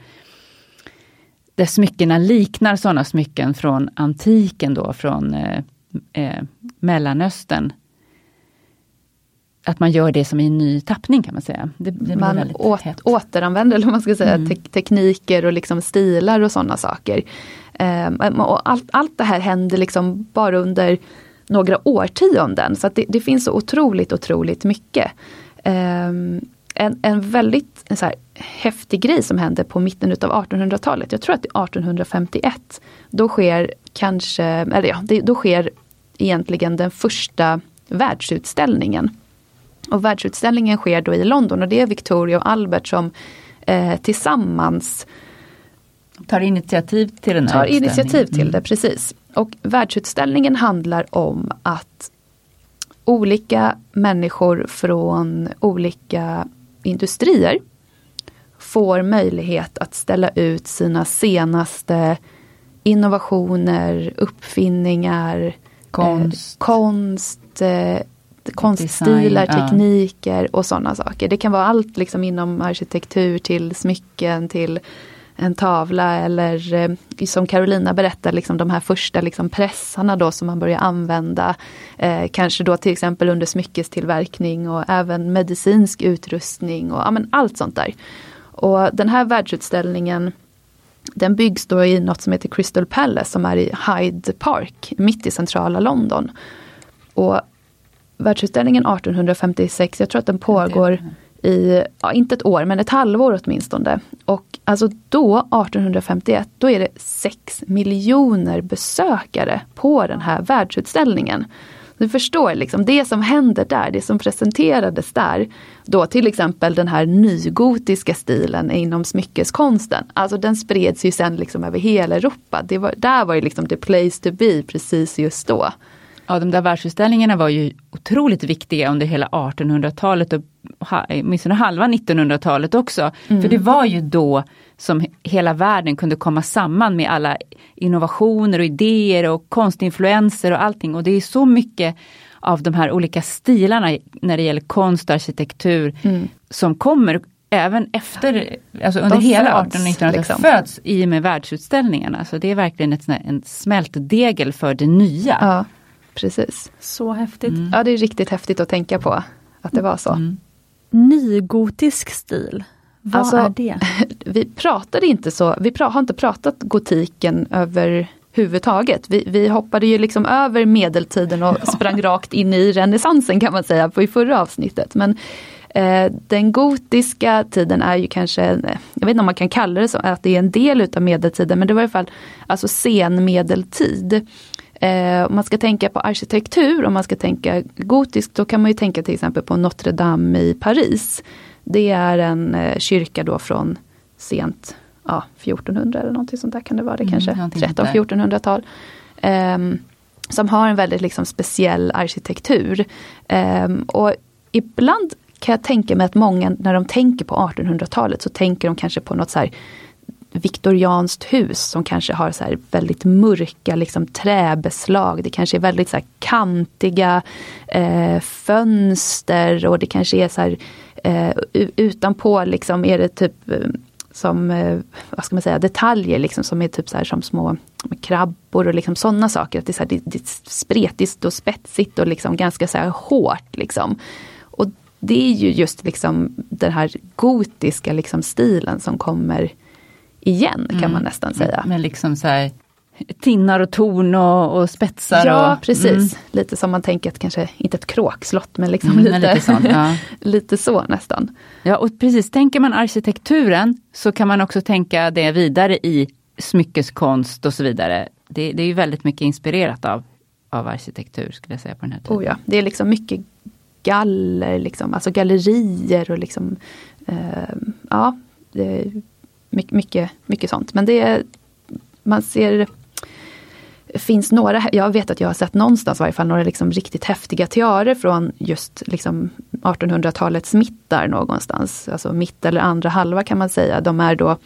där smyckena liknar sådana smycken från antiken då, från eh, eh, Mellanöstern att man gör det som i en ny tappning kan man säga. Det, det man åt, återanvänder eller man ska säga, mm. te tekniker och liksom stilar och sådana saker. Um, och allt, allt det här händer liksom bara under några årtionden. Så det, det, finns så otroligt, otroligt mycket. Um, en, en väldigt en så här, häftig grej som hände på mitten utav 1800-talet, jag tror att det är 1851. Då sker kanske, eller ja, det, då sker egentligen den första världsutställningen och världsutställningen sker då i London och det är Victoria och Albert som eh, tillsammans tar initiativ till den här tar initiativ till mm. det, precis. Och världsutställningen handlar om att olika människor från olika industrier får möjlighet att ställa ut sina senaste innovationer, uppfinningar, konst, eh, konst eh, konststilar, Design, tekniker ja. och sådana saker. Det kan vara allt liksom inom arkitektur till smycken till en tavla eller eh, som Carolina berättade, liksom de här första liksom pressarna då som man börjar använda. Eh, kanske då till exempel under smyckestillverkning och även medicinsk utrustning och ja, men allt sånt där. Och den här världsutställningen den byggs då i något som heter Crystal Palace som är i Hyde Park, mitt i centrala London. Och världsutställningen 1856, jag tror att den pågår i, ja, inte ett år, men ett halvår åtminstone. Och alltså då, 1851, då är det 6 miljoner besökare på den här världsutställningen. Du förstår liksom det som händer där, det som presenterades där. Då till exempel den här nygotiska stilen inom smyckeskonsten. Alltså den spreds ju sen liksom över hela Europa. Det var, där var ju liksom the place to be precis just då. Ja, de där världsutställningarna var ju otroligt viktiga under hela 1800-talet och åtminstone halva 1900-talet också. Mm. För det var ju då som hela världen kunde komma samman med alla innovationer och idéer och konstinfluenser och allting. Och det är så mycket av de här olika stilarna när det gäller konst och arkitektur mm. som kommer även efter, alltså under de hela 1800-1900-talet liksom. föds i och med världsutställningarna. Så det är verkligen ett, en smältdegel för det nya. Ja. Precis. Så häftigt. Mm. Ja, det är riktigt häftigt att tänka på att det var så. Mm. Nygotisk stil, vad alltså, är det? Vi pratade inte så, vi har inte pratat gotiken överhuvudtaget. Vi, vi hoppade ju liksom över medeltiden och sprang rakt in i renässansen kan man säga på i förra avsnittet. Men eh, den gotiska tiden är ju kanske, jag vet inte om man kan kalla det så, att det är en del utav medeltiden, men det var i alla fall alltså senmedeltid. Eh, om man ska tänka på arkitektur, om man ska tänka gotiskt, då kan man ju tänka till exempel på Notre Dame i Paris. Det är en eh, kyrka då från sent ja, 1400 eller någonting sånt där kan det vara, det mm, kanske 13-1400-tal. Eh, som har en väldigt liksom, speciell arkitektur. Ehm, och ibland kan jag tänka mig att många när de tänker på 1800-talet så tänker de kanske på något så här viktorianskt hus som kanske har så väldigt mörka liksom, träbeslag. Det kanske är väldigt så kantiga eh, fönster och det kanske är så här, eh, utanpå liksom är det typ eh, som, eh, vad ska man säga, detaljer liksom som är typ så här som små krabbor och liksom sådana saker. Att det, är så här, det, det är spretigt och spetsigt och liksom ganska så här hårt. Liksom. Och det är ju just liksom den här gotiska liksom stilen som kommer igen kan mm. man nästan säga. Med liksom så här, tinnar och torn och, och spetsar. Ja och, precis, mm. lite som man tänker att kanske, inte ett kråkslott men liksom mm, lite, lite, sån, ja. lite så nästan. Ja och precis, tänker man arkitekturen så kan man också tänka det vidare i smyckeskonst och så vidare. Det, det är ju väldigt mycket inspirerat av av arkitektur skulle jag säga på den här tiden. Oh ja, det är liksom mycket galler, liksom, alltså gallerier och liksom eh, Ja, My, mycket, mycket, sånt. Men det man ser finns några, jag vet att jag har sett någonstans i varje fall några liksom riktigt häftiga tiarer från just liksom 1800-talets mitt där någonstans. Alltså mitt eller andra halva kan man säga. De är då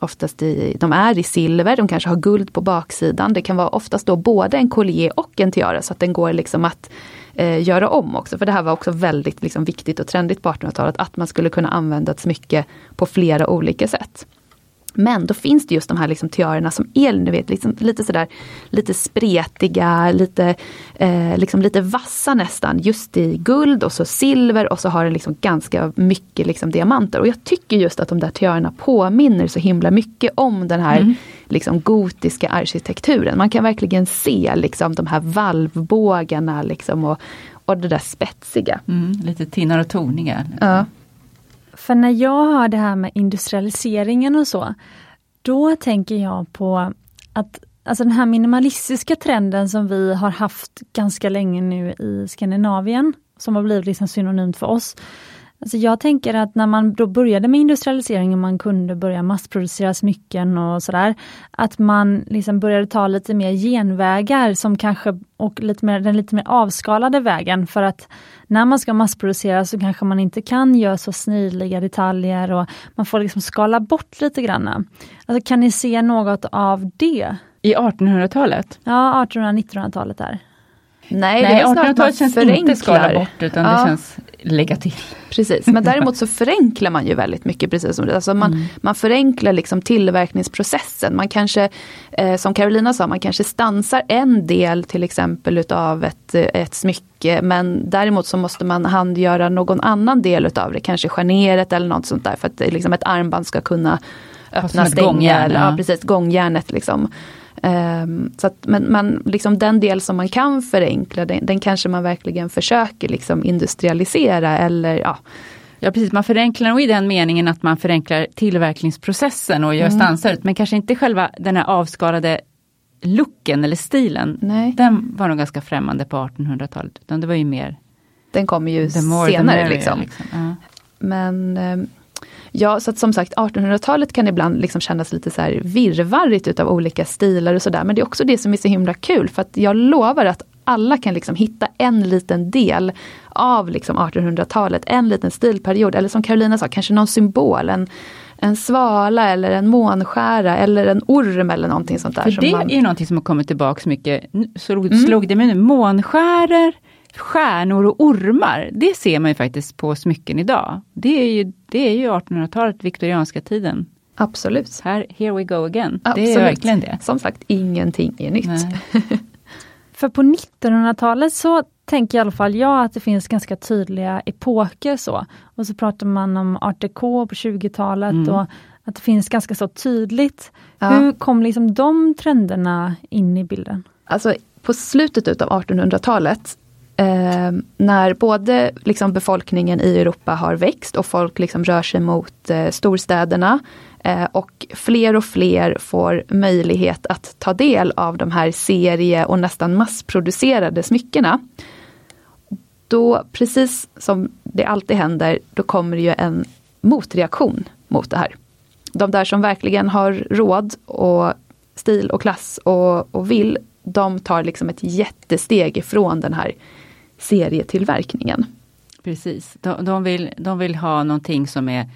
oftast i, de är i silver, de kanske har guld på baksidan. Det kan vara oftast då både en collier och en tiara så att den går liksom att eh, göra om också. För det här var också väldigt liksom, viktigt och trendigt på 1800-talet, att man skulle kunna använda ett smycke på flera olika sätt. Men då finns det just de här liksom tiarerna som är ni vet, liksom, lite sådär lite spretiga, lite, eh, liksom lite vassa nästan. Just i guld och så silver och så har den liksom ganska mycket liksom diamanter. Och jag tycker just att de där tiarerna påminner så himla mycket om den här mm. liksom gotiska arkitekturen. Man kan verkligen se liksom de här valvbågarna liksom och, och det där spetsiga. Mm, lite tinnar och torningar. Ja. För när jag hör det här med industrialiseringen och så, då tänker jag på att alltså den här minimalistiska trenden som vi har haft ganska länge nu i Skandinavien, som har blivit liksom synonymt för oss. Alltså jag tänker att när man då började med industrialiseringen, man kunde börja massproducera smycken och sådär, att man liksom började ta lite mer genvägar som kanske, och lite mer, den lite mer avskalade vägen för att när man ska massproducera så kanske man inte kan göra så snidliga detaljer och man får liksom skala bort lite grann. Alltså kan ni se något av det? I 1800-talet? Ja, 1800-1900-talet där. Nej, Nej 1800-talet känns inte skala bort utan ja. det känns lägga till. Precis, men däremot så förenklar man ju väldigt mycket. precis som det. Alltså man, mm. man förenklar liksom tillverkningsprocessen. Man kanske, eh, som Carolina sa, man kanske stansar en del till exempel utav ett, ett smycke men däremot så måste man handgöra någon annan del utav det, kanske scharnieret eller något sånt där för att liksom ett armband ska kunna öppna, stänga. Gångjärn, ja. ja. precis, gångjärnet liksom. Um, så att, men man, liksom den del som man kan förenkla, den, den kanske man verkligen försöker liksom industrialisera eller ja. Ja precis, man förenklar nog i den meningen att man förenklar tillverkningsprocessen och gör mm. stansar men kanske inte själva den här avskalade looken eller stilen. Nej. Den var nog ganska främmande på 1800-talet, utan det var ju mer Den kommer ju senare liksom. liksom. Uh. Men um, Ja, så att som sagt 1800-talet kan ibland liksom kännas lite så här virrvarrigt utav olika stilar och sådär. Men det är också det som är så himla kul för att jag lovar att alla kan liksom hitta en liten del av liksom 1800-talet, en liten stilperiod. Eller som Carolina sa, kanske någon symbol. En, en svala eller en månskära eller en orm eller någonting sånt där. För det man... är ju någonting som har kommit tillbaks mycket. Så mm. slog det mig nu, månskäror stjärnor och ormar, det ser man ju faktiskt på smycken idag. Det är ju, det är ju 1800-talet, viktorianska tiden. Absolut. Här, here we go again. Absolut. Det är verkligen det. Som sagt, ingenting är nytt. För på 1900-talet så tänker i alla fall jag att det finns ganska tydliga epoker så. Och så pratar man om art déco på 20-talet mm. och att det finns ganska så tydligt. Ja. Hur kom liksom de trenderna in i bilden? Alltså på slutet av 1800-talet eh, när både liksom, befolkningen i Europa har växt och folk liksom, rör sig mot eh, storstäderna eh, och fler och fler får möjlighet att ta del av de här serie och nästan massproducerade smyckena. Då, precis som det alltid händer, då kommer det ju en motreaktion mot det här. De där som verkligen har råd och stil och klass och, och vill, de tar liksom ett jättesteg ifrån den här serietillverkningen. Precis, de, de, vill, de vill ha någonting som är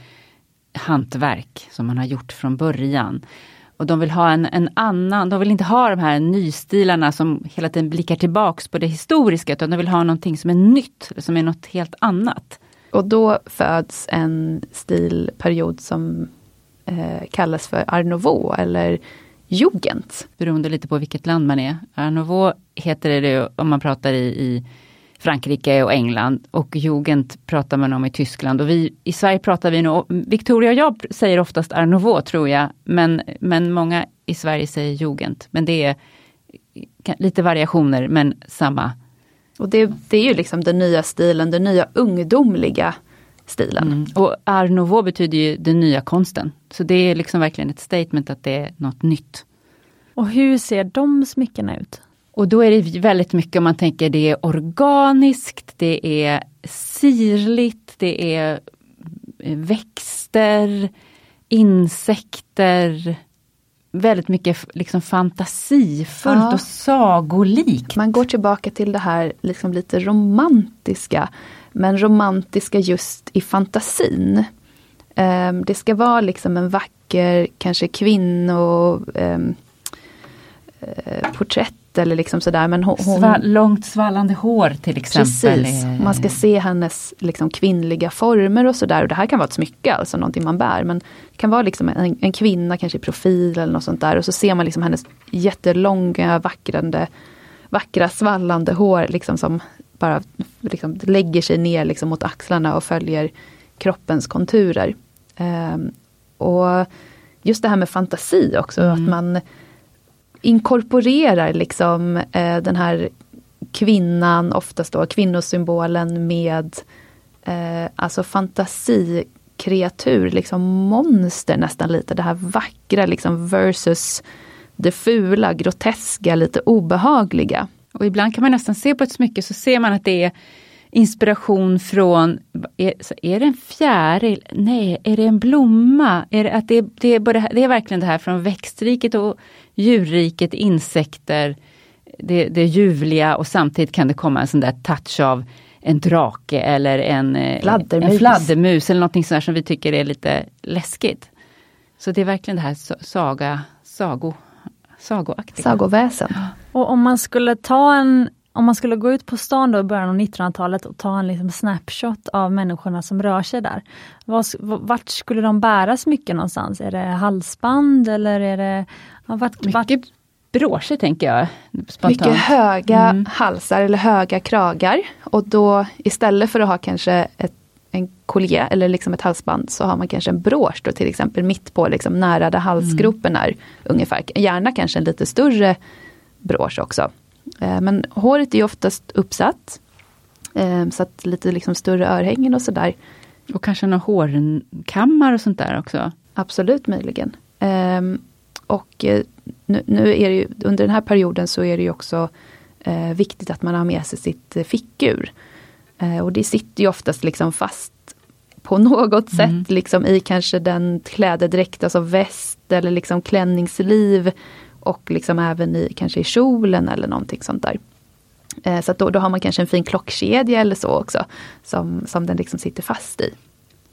hantverk som man har gjort från början. Och de vill ha en, en annan, de vill inte ha de här nystilarna som hela tiden blickar tillbaks på det historiska, utan de vill ha någonting som är nytt, som är något helt annat. Och då föds en stilperiod som eh, kallas för Art Nouveau eller Jugend. Beroende lite på vilket land man är. Art Nouveau heter det om man pratar i, i Frankrike och England och Jugend pratar man om i Tyskland och vi i Sverige pratar vi nog, Victoria och jag säger oftast Art Nouveau tror jag, men, men många i Sverige säger Jugend. Men det är lite variationer men samma. Och det, det är ju liksom den nya stilen, den nya ungdomliga stilen. Mm. Och Art Nouveau betyder ju den nya konsten. Så det är liksom verkligen ett statement att det är något nytt. Och hur ser de smyckena ut? Och då är det väldigt mycket om man tänker det är organiskt, det är sirligt, det är växter, insekter, väldigt mycket liksom fantasifullt ja. och sagolikt. Man går tillbaka till det här liksom lite romantiska, men romantiska just i fantasin. Um, det ska vara liksom en vacker, kanske kvinnoporträtt eller liksom sådär. Men hon, Sva långt svallande hår till exempel. Precis, man ska se hennes liksom kvinnliga former och sådär. Och det här kan vara ett smycke, alltså någonting man bär. Men det kan vara liksom en, en kvinna kanske i profil eller något sånt där. Och så ser man liksom hennes jättelånga, vackrande, vackra svallande hår liksom som bara liksom lägger sig ner liksom mot axlarna och följer kroppens konturer. Um, och just det här med fantasi också, mm. att man inkorporerar liksom eh, den här kvinnan, oftast då kvinnosymbolen med eh, alltså fantasikreatur, liksom monster nästan lite. Det här vackra liksom versus det fula, groteska, lite obehagliga. Och ibland kan man nästan se på ett smycke så ser man att det är inspiration från, är, är det en fjäril? Nej, är det en blomma? Är det, att det, det, är både, det är verkligen det här från växtriket och djurriket, insekter, det, det ljuvliga och samtidigt kan det komma en sån där touch av en drake eller en eh, fladdermus, en fladdermus eller någonting sånt som vi tycker är lite läskigt. Så det är verkligen det här saga, sago, sagoaktiga. Sagoväsen. Och om man skulle ta en om man skulle gå ut på stan då i början av 1900-talet och ta en liksom snapshot av människorna som rör sig där. vart skulle de bära smycken någonstans? Är det halsband eller är det... Ja, vart, Mycket broscher tänker jag. Spontant. Mycket höga mm. halsar eller höga kragar. Och då istället för att ha kanske ett, en collier eller liksom ett halsband så har man kanske en brosch då till exempel mitt på liksom nära där halsgropen är. Mm. Ungefär. Gärna kanske en lite större brosch också. Eh, men håret är oftast uppsatt. Eh, så att lite liksom större örhängen och sådär. Och kanske några hårkammar och sånt där också? Absolut möjligen. Och eh, nu, nu, är det ju, under den här perioden så är det ju också viktigt att man har med sig sitt fickur. Och det sitter ju oftast liksom fast på något mm. sätt liksom i kanske den klädedräkt, alltså väst eller liksom klänningsliv och liksom även i kanske i kjolen eller någonting sånt där. Eh, så då, då har man kanske en fin klockkedja eller så också som, som den liksom sitter fast i.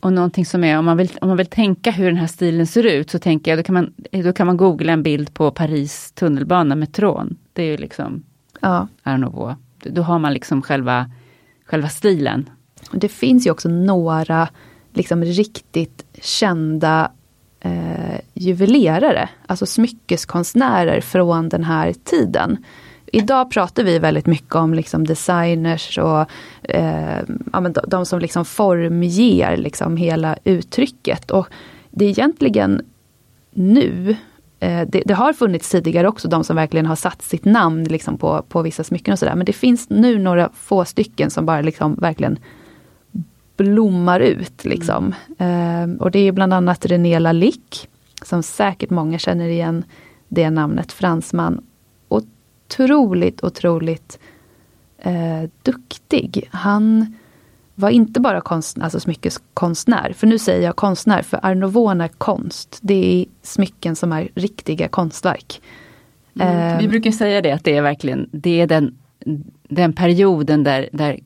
Och någonting som är, om man, vill, om man vill tänka hur den här stilen ser ut, så tänker jag, då kan man, då kan man googla en bild på Paris tunnelbana, metron. Det är ju liksom ja. Art Nouveau. Då har man liksom själva, själva stilen. Det finns ju också några liksom riktigt kända eh, juvelerare, alltså smyckeskonstnärer från den här tiden. Idag pratar vi väldigt mycket om liksom designers och eh, ja, de, de, som liksom formger liksom hela uttrycket. Och det är egentligen nu eh, det, det, har funnits tidigare också de som verkligen har satt sitt namn liksom på, på vissa smycken och sådär. Men det finns nu några få stycken som bara liksom verkligen blommar ut. Liksom. Mm. och det är bland annat René Lalique, som säkert många känner igen det namnet, fransman. Otroligt, otroligt eh, duktig. Han var inte bara konstnär, alltså smyckeskonstnär, för nu säger jag konstnär, för Art Nouveau är konst. Det är smycken som är riktiga konstverk. Mm. Vi brukar säga det, att det är verkligen det är den, den perioden där, där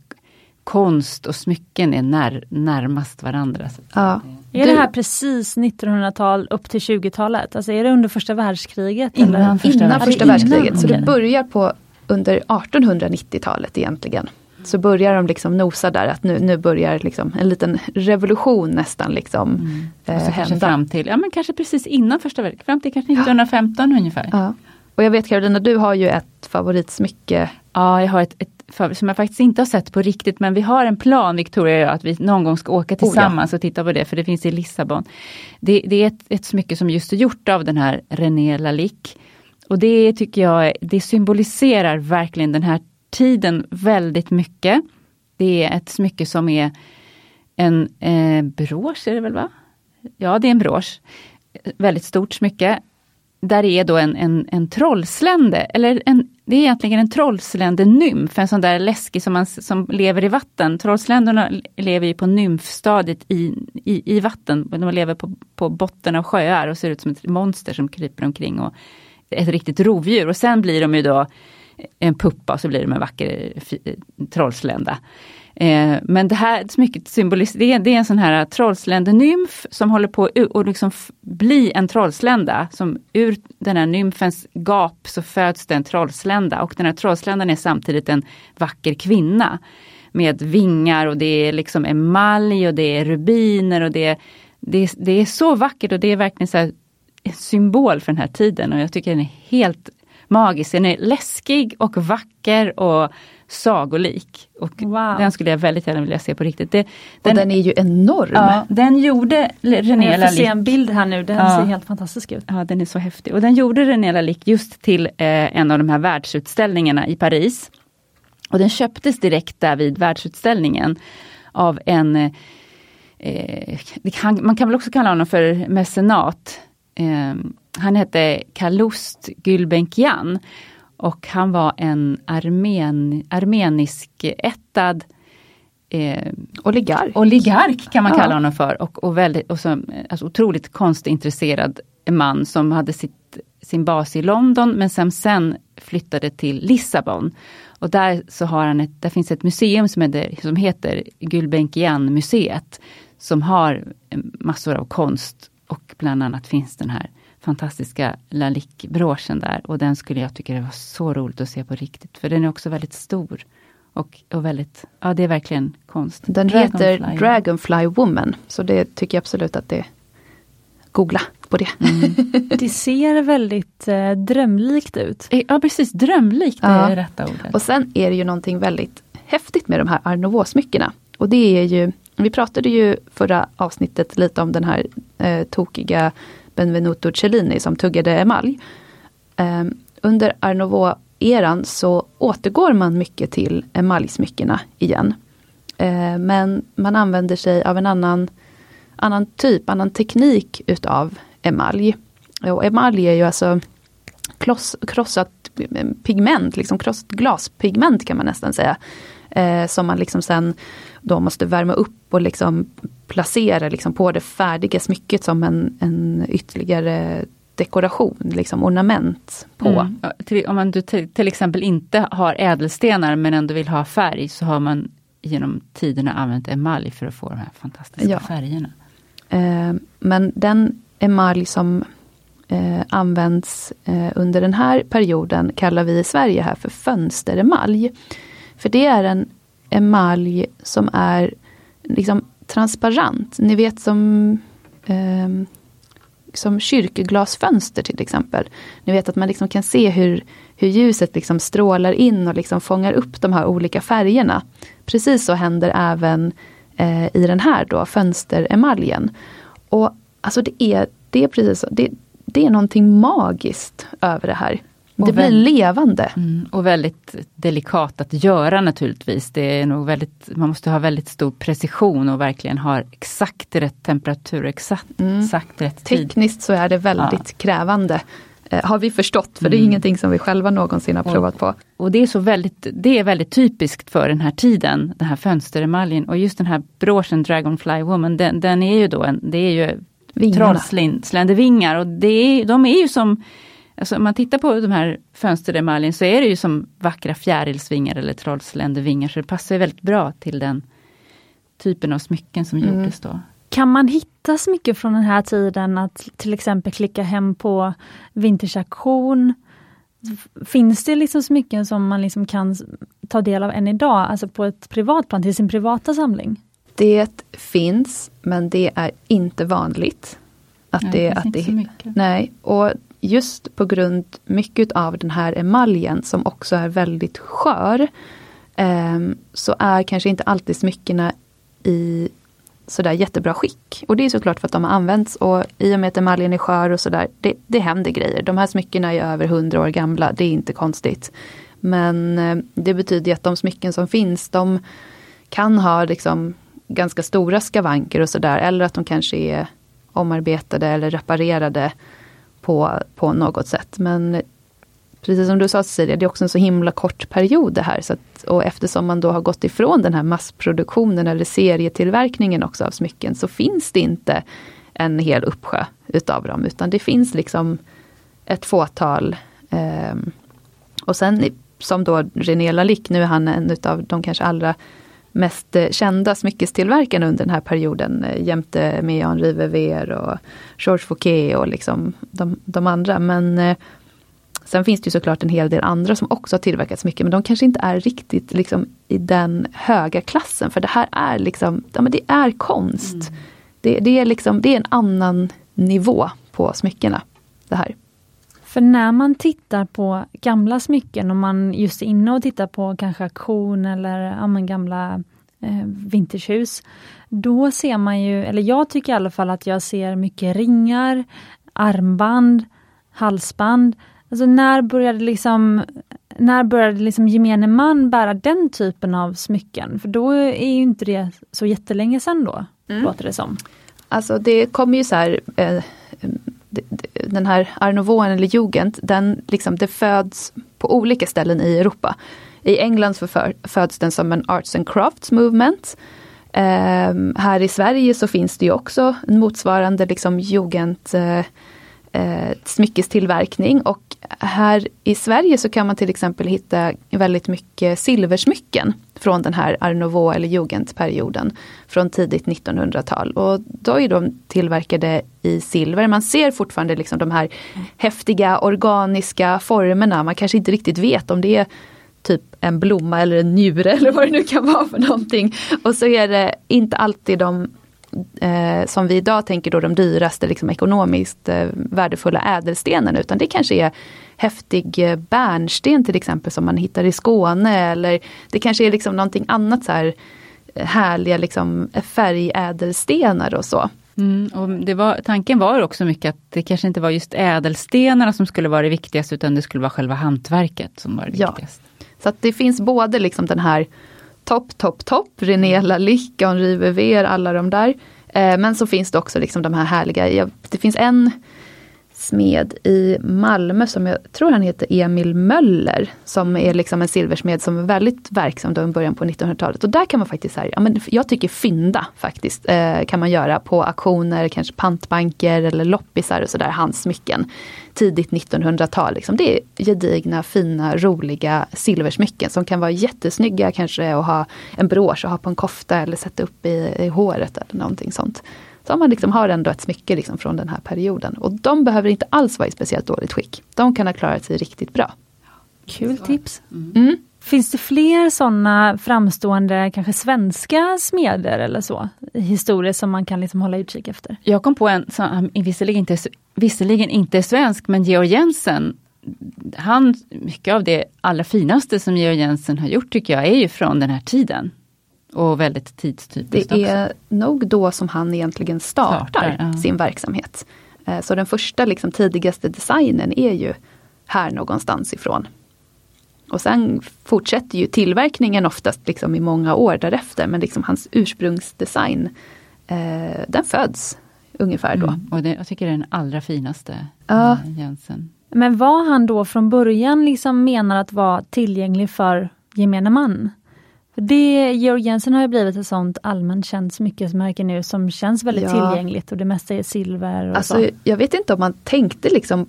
konst och smycken är när, närmast varandra. Ja. Är det här precis 1900-tal upp till 20-talet? Alltså är det under första världskriget? Innan, eller? första, innan första världskriget. Innan. Så det börjar på under 1890-talet egentligen. Så börjar de liksom nosa där att nu, nu börjar liksom en liten revolution nästan liksom mm. eh, hända. Fram till, ja men kanske precis innan första världskriget, fram till kanske 1915 ja. ungefär. Ja. Och jag vet Karolina, du har ju ett favoritsmycke. Ja, jag har ett, ett som jag faktiskt inte har sett på riktigt, men vi har en plan, Victoria och jag, att vi någon gång ska åka tillsammans oh ja. och titta på det, för det finns i Lissabon. Det, det är ett, ett smycke som just är gjort av den här René Lalique. Och det tycker jag, det symboliserar verkligen den här tiden väldigt mycket. Det är ett smycke som är en eh, brosch, är det väl va? Ja, det är en brosch. Väldigt stort smycke. Där är då en, en, en trollslände, eller en det är egentligen en trollsländenymf, en sån där läskig som, man, som lever i vatten. Trollsländorna lever ju på nymfstadiet i, i, i vatten. De lever på, på botten av sjöar och ser ut som ett monster som kryper omkring. Och ett riktigt rovdjur. Och sen blir de ju då en puppa och så blir de en vacker eh, trollslända. Eh, men det här smycket symboliserar, det, det är en sån här trollsländenymf som håller på att liksom bli en trollslända. Som ur den här nymfens gap så föds det en trollslända och den här trollsländan är samtidigt en vacker kvinna. Med vingar och det är liksom emalj och det är rubiner och det, det, det är så vackert och det är verkligen så symbol för den här tiden och jag tycker den är helt magisk. Den är läskig och vacker och sagolik. Och wow. Den skulle jag väldigt gärna vilja se på riktigt. Det, den, och den är ju enorm! Ja, den gjorde René Jag får se en bild här nu, den ja. ser helt fantastisk ut. Ja, den är så häftig. Och den gjorde René Lalique just till eh, en av de här världsutställningarna i Paris. Och den köptes direkt där vid världsutställningen av en eh, kan, man kan väl också kalla honom för mecenat. Eh, han hette Kalust Gulbenkian och han var en armen, armenisk ättad eh, oligark. oligark kan man ja. kalla honom för. Och, och, väldigt, och så, alltså otroligt konstintresserad man som hade sitt, sin bas i London men som sen flyttade till Lissabon. Och där, så har han ett, där finns ett museum som heter, som heter Gulbenkian-museet. Som har massor av konst och bland annat finns den här fantastiska Lalique-broschen där och den skulle jag tycka det var så roligt att se på riktigt. För den är också väldigt stor. Och, och väldigt, ja det är verkligen konst. Den Dragonfly. heter Dragonfly Woman, så det tycker jag absolut att det Googla på det. Mm. det ser väldigt eh, drömlikt ut. Eh, ja precis, drömlikt är ja. rätta ordet. Och sen är det ju någonting väldigt häftigt med de här Art Nouveau-smyckena. Och det är ju, vi pratade ju förra avsnittet lite om den här eh, tokiga Benvenuto Cellini som tuggade emalj. Ehm, under Art Nouveau-eran så återgår man mycket till emaljsmyckena igen. Ehm, men man använder sig av en annan, annan typ, annan teknik utav emalj. Och emalj är ju alltså kloss, krossat ehm, pigment, liksom krossat glaspigment kan man nästan säga. Eh, som man liksom sen då måste värma upp och liksom placera liksom på det färdiga smycket som en, en ytterligare dekoration, liksom ornament på. Mm. Om man till, till exempel inte har ädelstenar men ändå vill ha färg så har man genom tiderna använt emalj för att få de här fantastiska ja. färgerna. Eh, men den emalj som eh, används eh, under den här perioden kallar vi i Sverige här för fönsteremalj. För det är en emalj som är liksom transparent. Ni vet som eh, som kyrkoglasfönster till exempel. Ni vet att man liksom kan se hur, hur ljuset liksom strålar in och liksom fångar upp de här olika färgerna. Precis så händer även eh, i den här då, fönsteremaljen. Och alltså det är, det är precis så, det, det är någonting magiskt över det här. Det blir levande. Mm, och väldigt delikat att göra naturligtvis. Det är nog väldigt, man måste ha väldigt stor precision och verkligen ha exakt rätt temperatur, exakt, mm. exakt rätt tid. Tekniskt så är det väldigt ja. krävande. Eh, har vi förstått, för mm. det är mm. ingenting som vi själva någonsin har provat och, på. Och det är, så väldigt, det är väldigt typiskt för den här tiden, den här fönsteremaljen. Och just den här broschen Dragonfly Woman, den, den är ju då en, det är ju trollsländevingar och det är, de är ju som Alltså om man tittar på de här fönsteremaljen så är det ju som vackra fjärilsvingar eller trollsländervingar så det passar väldigt bra till den typen av smycken som mm. gjordes då. Kan man hitta smycken från den här tiden att till exempel klicka hem på Vinters Finns det liksom smycken som man liksom kan ta del av än idag, alltså på ett privat plan, till sin privata samling? Det finns, men det är inte vanligt. Att nej, det, det att inte det, så mycket. Nej, och just på grund mycket av den här emaljen som också är väldigt skör. Ehm, så är kanske inte alltid smyckena i sådär jättebra skick. Och det är såklart för att de har använts och i och med att emaljen är skör och sådär, det, det händer grejer. De här smyckena är över hundra år gamla, det är inte konstigt. Men ehm, det betyder att de smycken som finns, de kan ha liksom ganska stora skavanker och sådär. Eller att de kanske är omarbetade eller reparerade på, på något sätt. Men precis som du sa Cecilia, det är också en så himla kort period det här. Så att, och eftersom man då har gått ifrån den här massproduktionen eller serietillverkningen också av smycken så finns det inte en hel uppsjö utav dem utan det finns liksom ett fåtal. Eh, och sen som då René Lalique, nu är han en utav de kanske allra mest eh, kända smyckestillverkarna under den här perioden eh, jämte med Henri Verveer och Georges Fouquet och liksom de, de andra. Men eh, sen finns det ju såklart en hel del andra som också har tillverkat smycken men de kanske inte är riktigt liksom i den höga klassen för det här är liksom, ja men det är konst. Mm. Det, det, är liksom, det är en annan nivå på smyckena. Det här. För när man tittar på gamla smycken, om man just är inne och tittar på kanske auktion eller ja, gamla eh, vintagehus, då ser man ju, eller jag tycker i alla fall att jag ser mycket ringar, armband, halsband. Alltså när började liksom när började liksom gemene man bära den typen av smycken? För då är ju inte det så jättelänge sedan då, mm. låter det som. Alltså det kommer ju så här, eh, den här Art Nouveau eller Jugend, den liksom, det föds på olika ställen i Europa. I England så föds den som en Arts and Crafts Movement. Eh, här i Sverige så finns det ju också en motsvarande liksom Jugend eh, eh, smyckestillverkning och här i Sverige så kan man till exempel hitta väldigt mycket silversmycken från den här Art Nouveau eller Jugendperioden från tidigt 1900-tal. Och då är de tillverkade i silver. Man ser fortfarande liksom de här häftiga organiska formerna. Man kanske inte riktigt vet om det är typ en blomma eller en njure eller vad det nu kan vara för någonting. Och så är det inte alltid de eh, som vi idag tänker då de dyraste liksom ekonomiskt eh, värdefulla ädelstenarna utan det kanske är häftig eh, bärnsten till exempel som man hittar i Skåne eller det kanske är liksom någonting annat så här eh, härliga liksom färgädelstenar och så. Mm, och var, tanken var också mycket att det kanske inte var just ädelstenarna som skulle vara det viktigaste utan det skulle vara själva hantverket som var det ja. viktigaste. Så att det finns både liksom den här topp, topp, topp, René Lalique, Henri Verveer, alla de där. Eh, men så finns det också liksom de här härliga, det finns en smed i Malmö som jag tror han heter Emil Möller. Som är liksom en silversmed som är väldigt verksam då i början på 1900-talet. Och där kan man faktiskt, här, ja, men jag tycker fynda faktiskt, eh, kan man göra på auktioner, kanske pantbanker eller loppisar och sådär, hans smycken. Tidigt 1900-tal. Liksom. Det är gedigna, fina, roliga silversmycken som kan vara jättesnygga kanske och ha en brosch och ha på en kofta eller sätta upp i, i håret eller någonting sånt. Så man liksom har ändå ett smycke liksom från den här perioden. Och de behöver inte alls vara i speciellt dåligt skick. De kan ha klarat sig riktigt bra. Kul tips. Mm. Finns det fler sådana framstående, kanske svenska smeder eller så? Historier som man kan liksom hålla utkik efter? Jag kom på en som visserligen inte, visserligen inte är svensk, men Georg Jensen. Han, mycket av det allra finaste som Georg Jensen har gjort tycker jag är ju från den här tiden. Och väldigt tidstypiskt Det är nog då som han egentligen startar, startar ja. sin verksamhet. Eh, så den första liksom, tidigaste designen är ju här någonstans ifrån. Och sen fortsätter ju tillverkningen oftast liksom i många år därefter men liksom hans ursprungsdesign eh, den föds ungefär då. Mm, och det, jag tycker det är den allra finaste ja. Eh, Jensen. Men var han då från början liksom menar att vara tillgänglig för gemene man? Det, Georg Jensen har ju blivit ett sånt allmänt känt smyckesmärke nu som känns väldigt ja. tillgängligt och det mesta är silver. Och alltså, så. Jag vet inte om man tänkte liksom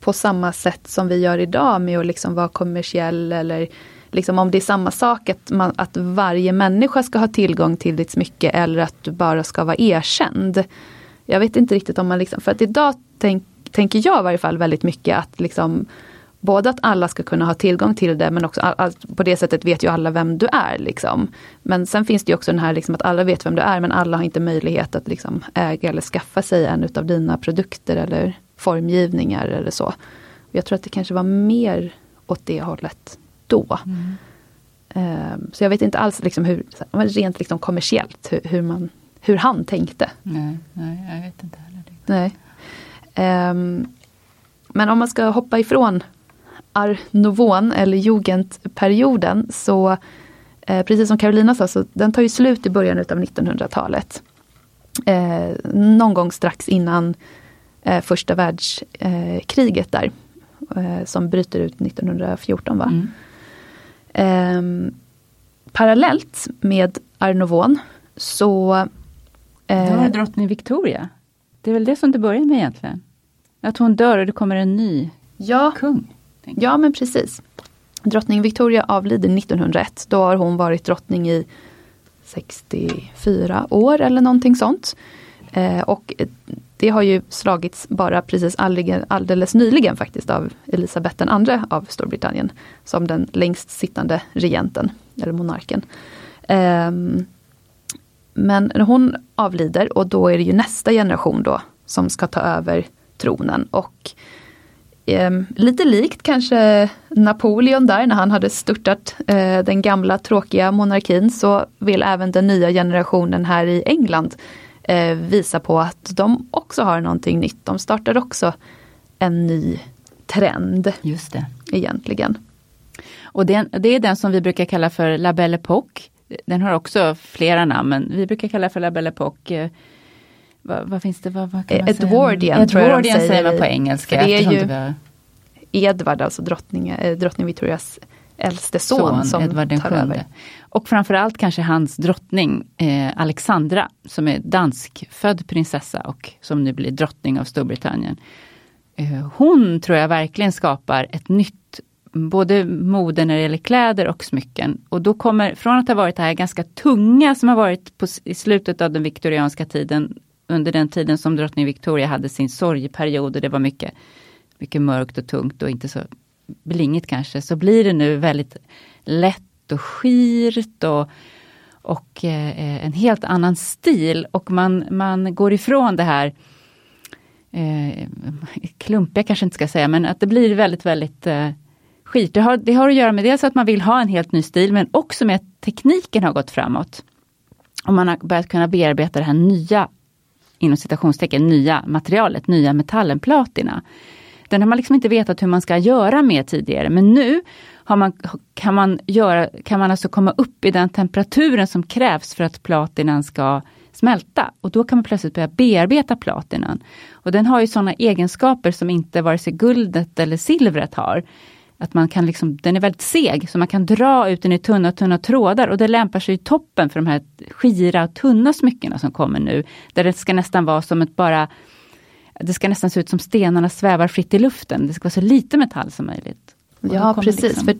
på samma sätt som vi gör idag med att liksom vara kommersiell eller liksom om det är samma sak att, man, att varje människa ska ha tillgång till ditt smycke eller att du bara ska vara erkänd. Jag vet inte riktigt om man liksom, för att idag tänk, tänker jag i varje fall väldigt mycket att liksom både att alla ska kunna ha tillgång till det men också att på det sättet vet ju alla vem du är. Liksom. Men sen finns det också den här liksom att alla vet vem du är men alla har inte möjlighet att liksom äga eller skaffa sig en utav dina produkter eller formgivningar eller så. Jag tror att det kanske var mer åt det hållet då. Mm. Um, så jag vet inte alls liksom hur, rent liksom kommersiellt hur, hur, man, hur han tänkte. Nej, nej, jag vet inte heller. Nej. Um, men om man ska hoppa ifrån Art Nouveau eller Jugendperioden så eh, precis som Carolina sa, så den tar ju slut i början utav 1900-talet. Eh, någon gång strax innan eh, första världskriget där. eh, som bryter ut 1914. Va? Mm. Eh, parallellt med Arnovon så... Eh, Då är drottning Victoria. Det är väl det som det börjar med egentligen? Att hon dör och det kommer en ny ja, kung. Ja men precis. Drottning Victoria avlider 1901. Då har hon varit drottning i 64 år eller någonting sånt. Eh, och det har ju slagits bara precis alldeles, nyligen faktiskt av Elisabeth den andra av Storbritannien. Som den längst sittande regenten, eller monarken. Men men hon avlider och då är det ju nästa generation då som ska ta över tronen. Och eh, lite likt kanske Napoleon där när han hade störtat eh, den gamla tråkiga monarkin så vill även den nya generationen här i England eh, visa på att de också har någonting nytt. De startar också en ny trend. Just det. Egentligen. Och det, det är den som vi brukar kalla för La Belle Époque. Den har också flera namn men vi brukar kalla för La Belle Époque eh, vad, vad, finns det? Vad, vad kan man Edwardian, tror jag de säger. säger man på engelska. Det är ju var... Edvard, alltså drottning, eh, drottning Victorias äldste son, son som Edvard den tar över. Och framförallt kanske hans drottning eh, Alexandra som är danskfödd prinsessa och som nu blir drottning av Storbritannien. Eh, hon tror jag verkligen skapar ett nytt både mode när det gäller kläder och smycken. Och då kommer, från att ha varit det här ganska tunga som har varit på, i slutet av den viktorianska tiden under den tiden som drottning Victoria hade sin sorgeperiod och det var mycket, mycket mörkt och tungt och inte så blingigt kanske, så blir det nu väldigt lätt och skirt och, och eh, en helt annan stil och man, man går ifrån det här eh, klumpiga kanske inte ska säga, men att det blir väldigt, väldigt eh, skit. Det har, det har att göra med dels att man vill ha en helt ny stil, men också med att tekniken har gått framåt. Och man har börjat kunna bearbeta det här nya inom citationstecken, nya materialet, nya metallen, platina. Den har man liksom inte vetat hur man ska göra med tidigare, men nu man, kan, man göra, kan man alltså komma upp i den temperaturen som krävs för att platinan ska smälta. Och då kan man plötsligt börja bearbeta platinan. Och den har ju sådana egenskaper som inte vare sig guldet eller silvret har. Att man kan liksom, den är väldigt seg, så man kan dra ut den i tunna, tunna trådar och det lämpar sig i toppen för de här skira, tunna smyckena som kommer nu. Där det ska nästan vara som ett bara det ska nästan se ut som stenarna svävar fritt i luften. Det ska vara så lite metall som möjligt ja precis, liksom... för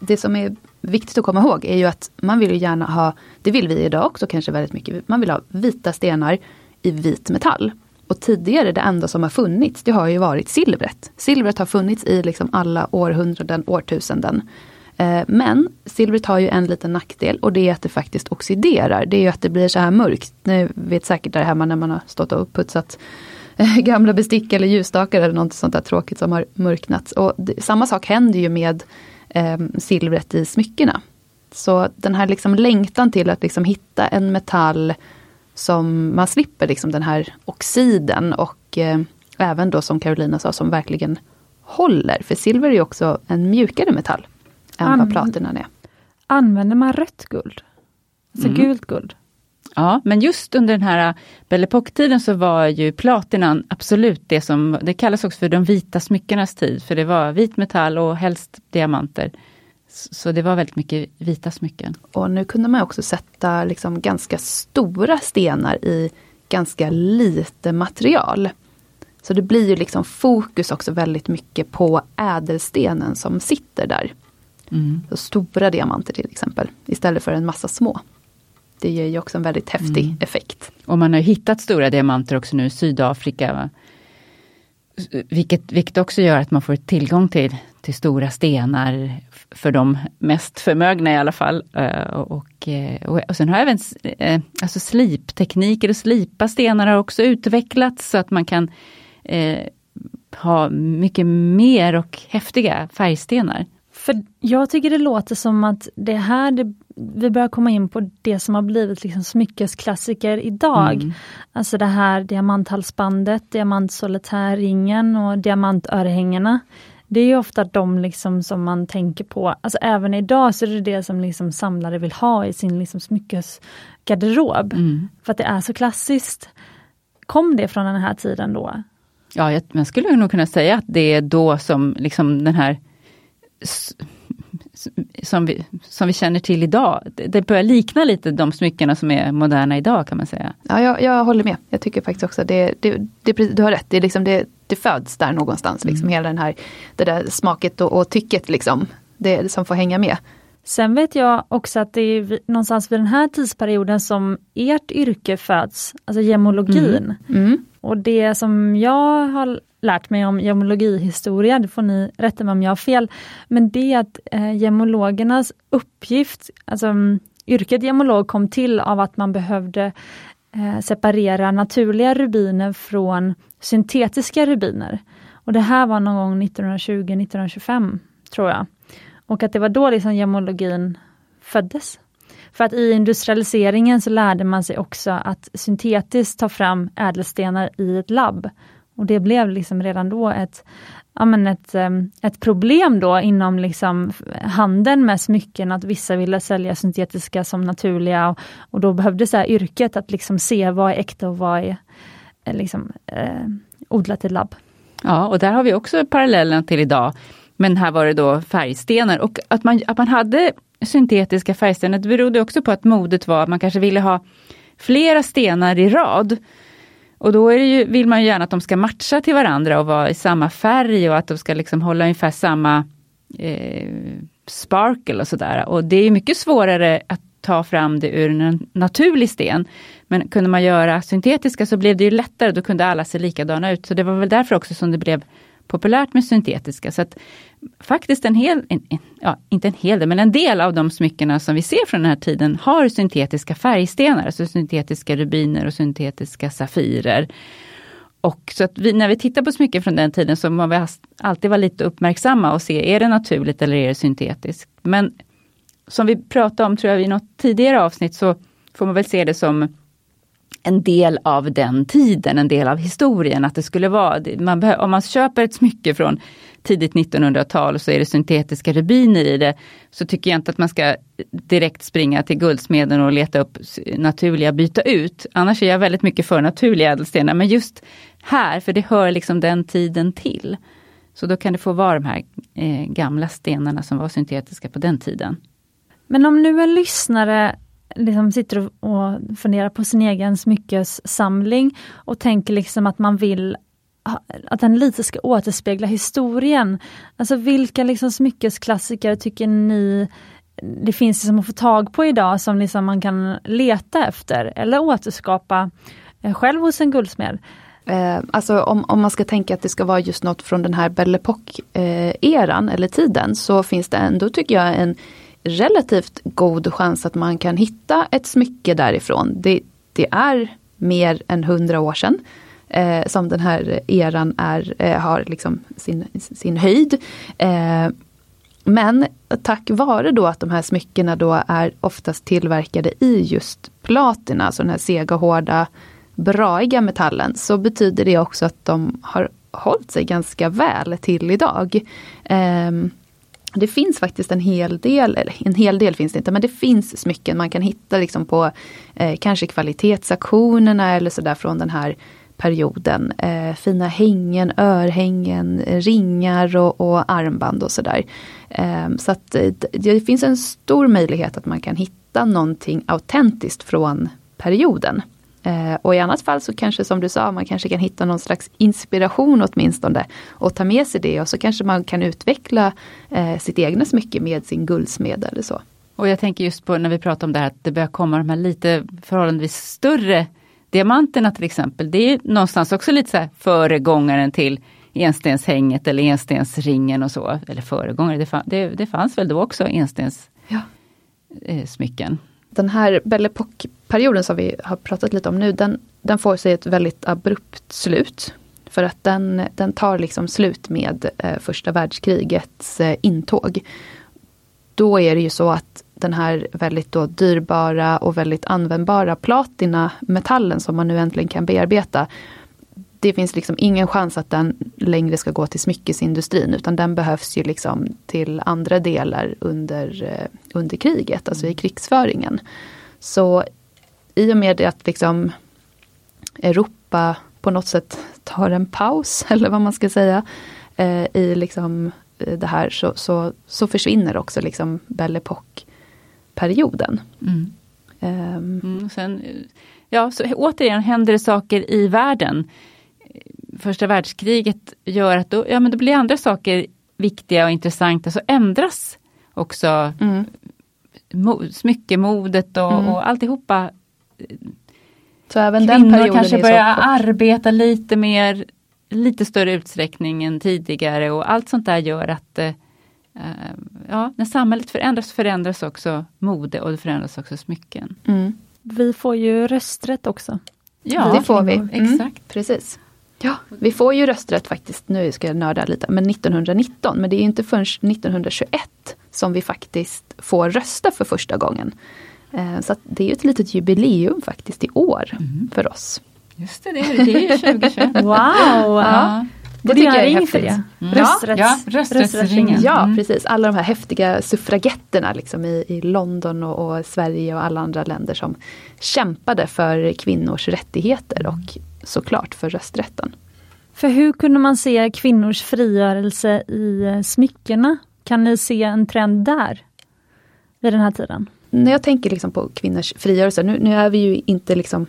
det som är viktigt att komma ihåg är ju att man vill ju gärna ha, det vill vi idag också kanske väldigt mycket, man vill ha vita stenar i vit metall. Och tidigare det enda som har funnits, det har ju varit silvret. Silvret har funnits i liksom alla århundraden, årtusenden. Eh, men silvret har ju en liten nackdel och det är att det faktiskt oxiderar. Det är ju att det blir så här mörkt. Ni vet säkert där hemma när man har stått och putsat gamla bestick eller ljusstakar eller något sånt där tråkigt som har mörknat. Och det, samma sak händer ju med eh, silvret i smyckena. Så den här liksom längtan till att liksom hitta en metall som man slipper liksom den här oxiden och eh, även då som Carolina sa som verkligen håller. För silver är också en mjukare metall än An vad platinan är. Använder man rött guld? Alltså mm. gult guld? Ja, men just under den här Belle Époque-tiden så var ju platinan absolut det som, det kallas också för de vita smyckenas tid, för det var vit metall och helst diamanter. Så det var väldigt mycket vita smycken. Och nu kunde man också sätta liksom ganska stora stenar i ganska lite material. Så det blir ju liksom fokus också väldigt mycket på ädelstenen som sitter där. Mm. Så stora diamanter till exempel, istället för en massa små. Det ger ju också en väldigt häftig mm. effekt. Och man har hittat stora diamanter också nu i Sydafrika. Vilket, vilket också gör att man får tillgång till, till stora stenar för de mest förmögna i alla fall. Eh, och, eh, och, och sen har även eh, alltså sliptekniker och slipa stenar har också utvecklats så att man kan eh, ha mycket mer och häftiga färgstenar. För jag tycker det låter som att det här, det, vi börjar komma in på det som har blivit liksom smyckesklassiker idag. Mm. Alltså det här diamanthalsbandet, diamantsolitärringen och diamantörhängena. Det är ofta de liksom som man tänker på, alltså även idag så är det det som liksom samlare vill ha i sin liksom smyckesgarderob. Mm. För att det är så klassiskt. Kom det från den här tiden då? Ja, jag, man skulle nog kunna säga att det är då som liksom den här som vi, som vi känner till idag. Det börjar likna lite de smyckena som är moderna idag kan man säga. Ja, jag, jag håller med. Jag tycker faktiskt också det, det, det, du har rätt, det, liksom det, det föds där någonstans. Liksom, mm. Hela den här, det där smaket och, och tycket liksom, det som får hänga med. Sen vet jag också att det är någonstans vid den här tidsperioden som ert yrke föds, alltså gemologin. Mm. Mm. Och det som jag har lärt mig om gemologihistoria, det får ni rätta mig om jag har fel, men det är att eh, gemologernas uppgift, alltså um, yrket gemolog kom till av att man behövde eh, separera naturliga rubiner från syntetiska rubiner. Och det här var någon gång 1920-1925, tror jag. Och att det var då liksom gemologin föddes. För att i industrialiseringen så lärde man sig också att syntetiskt ta fram ädelstenar i ett labb. Och det blev liksom redan då ett, ja men ett, ehm, ett problem då inom liksom handeln med smycken, att vissa ville sälja syntetiska som naturliga och, och då behövdes det yrket att liksom se vad är äkta och vad är eh, liksom, eh, odlat i labb. Ja, och där har vi också parallellen till idag. Men här var det då färgstenar och att man, att man hade syntetiska färgstenar, det berodde också på att modet var att man kanske ville ha flera stenar i rad. Och då är ju, vill man ju gärna att de ska matcha till varandra och vara i samma färg och att de ska liksom hålla ungefär samma eh, sparkle och sådär. Och det är mycket svårare att ta fram det ur en naturlig sten. Men kunde man göra syntetiska så blev det ju lättare, då kunde alla se likadana ut. Så det var väl därför också som det blev populärt med syntetiska. Så att faktiskt en hel, en, ja inte en hel del, men en del av de smyckena som vi ser från den här tiden har syntetiska färgstenar, alltså syntetiska rubiner och syntetiska safirer. Och så att vi, när vi tittar på smycken från den tiden så måste vi alltid vara lite uppmärksamma och se, är det naturligt eller är det syntetiskt? Men som vi pratade om tror jag i något tidigare avsnitt så får man väl se det som en del av den tiden, en del av historien. Att det skulle vara, man om man köper ett smycke från tidigt 1900-tal så är det syntetiska rubiner i det, så tycker jag inte att man ska direkt springa till guldsmeden och leta upp naturliga byta ut. Annars är jag väldigt mycket för naturliga ädelstenar, men just här, för det hör liksom den tiden till. Så då kan det få vara de här eh, gamla stenarna som var syntetiska på den tiden. Men om nu en lyssnare liksom sitter och funderar på sin egen smyckessamling och tänker liksom att man vill att den lite ska återspegla historien. Alltså vilka liksom smyckesklassiker tycker ni det finns liksom att få tag på idag som liksom man kan leta efter eller återskapa eh, själv hos en guldsmed? Eh, alltså om, om man ska tänka att det ska vara just något från den här Belle Epoque-eran eh, eller tiden så finns det ändå tycker jag en relativt god chans att man kan hitta ett smycke därifrån. Det, det är mer än hundra år sedan eh, som den här eran är, eh, har liksom sin, sin höjd. Eh, men tack vare då att de här smyckena då är oftast tillverkade i just platina, alltså den här sega, hårda, braiga metallen, så betyder det också att de har hållit sig ganska väl till idag. Ehm, det finns faktiskt en hel del, eller en hel del finns det inte, men det finns smycken man kan hitta liksom på eh, kanske kvalitetsaktionerna eller sådär från den här perioden. Eh, fina hängen, örhängen, ringar och, och armband och sådär. Eh, så att eh, det, det finns en stor möjlighet att man kan hitta någonting autentiskt från perioden. Eh, och i annat fall så kanske som du sa, man kanske kan hitta någon slags inspiration åtminstone och ta med sig det och så kanske man kan utveckla eh, sitt egna smycke med sin guldsmed eller så. Och jag tänker just på när vi pratar om det här att det börjar komma de här lite förhållandevis större diamanterna till exempel. Det är någonstans också lite så här föregångaren till enstenshänget eller enstensringen och så. Eller föregångare, det, fann, det, det fanns väl då också enstens ja. eh, den här Belle Epoque-perioden som vi har pratat lite om nu, den, den får sig ett väldigt abrupt slut. För att den, den tar liksom slut med eh, första världskrigets eh, intåg. Då är det ju så att den här väldigt då dyrbara och väldigt användbara platinametallen som man nu äntligen kan bearbeta. Det finns liksom ingen chans att den längre ska gå till smyckesindustrin utan den behövs ju liksom till andra delar under, eh, under kriget, alltså i krigsföringen. Så i och med att liksom Europa på något sätt tar en paus, eller vad man ska säga, eh, i liksom det här så, så, så försvinner också liksom Belle Époque-perioden. Mm. Um. Mm, sen, ja, så återigen händer det saker i världen. Första världskriget gör att då, ja, men då blir andra saker viktiga och intressanta, så ändras också mm. smyckemodet och, mm. och alltihopa. Så även Kvinnor den perioden kanske börjar arbeta lite mer, lite större utsträckning än tidigare och allt sånt där gör att eh, ja, när samhället förändras förändras också mode och det förändras också smycken. Mm. Vi får ju rösträtt också. Ja, det får vi. Mm. Exakt. Precis. Ja, vi får ju rösträtt faktiskt, nu ska jag nörda lite, men 1919. Men det är inte förrän 1921 som vi faktiskt får rösta för första gången. Eh, så det är ju ett litet jubileum faktiskt i år mm. för oss. Just det, det är, det är 2021. wow! Ja. Det tycker jag är häftigt. Det. Mm. Rösträtts, ja, rösträttsringen. Ja, mm. precis. Alla de här häftiga suffragetterna liksom i, i London och, och, Sverige och alla andra länder som kämpade för kvinnors rättigheter och såklart för rösträtten. För hur kunde man se kvinnors frigörelse i eh, smyckena? Kan ni se en trend där? Vid den här tiden? När jag tänker liksom på kvinnors frigörelse, nu, nu är vi ju inte liksom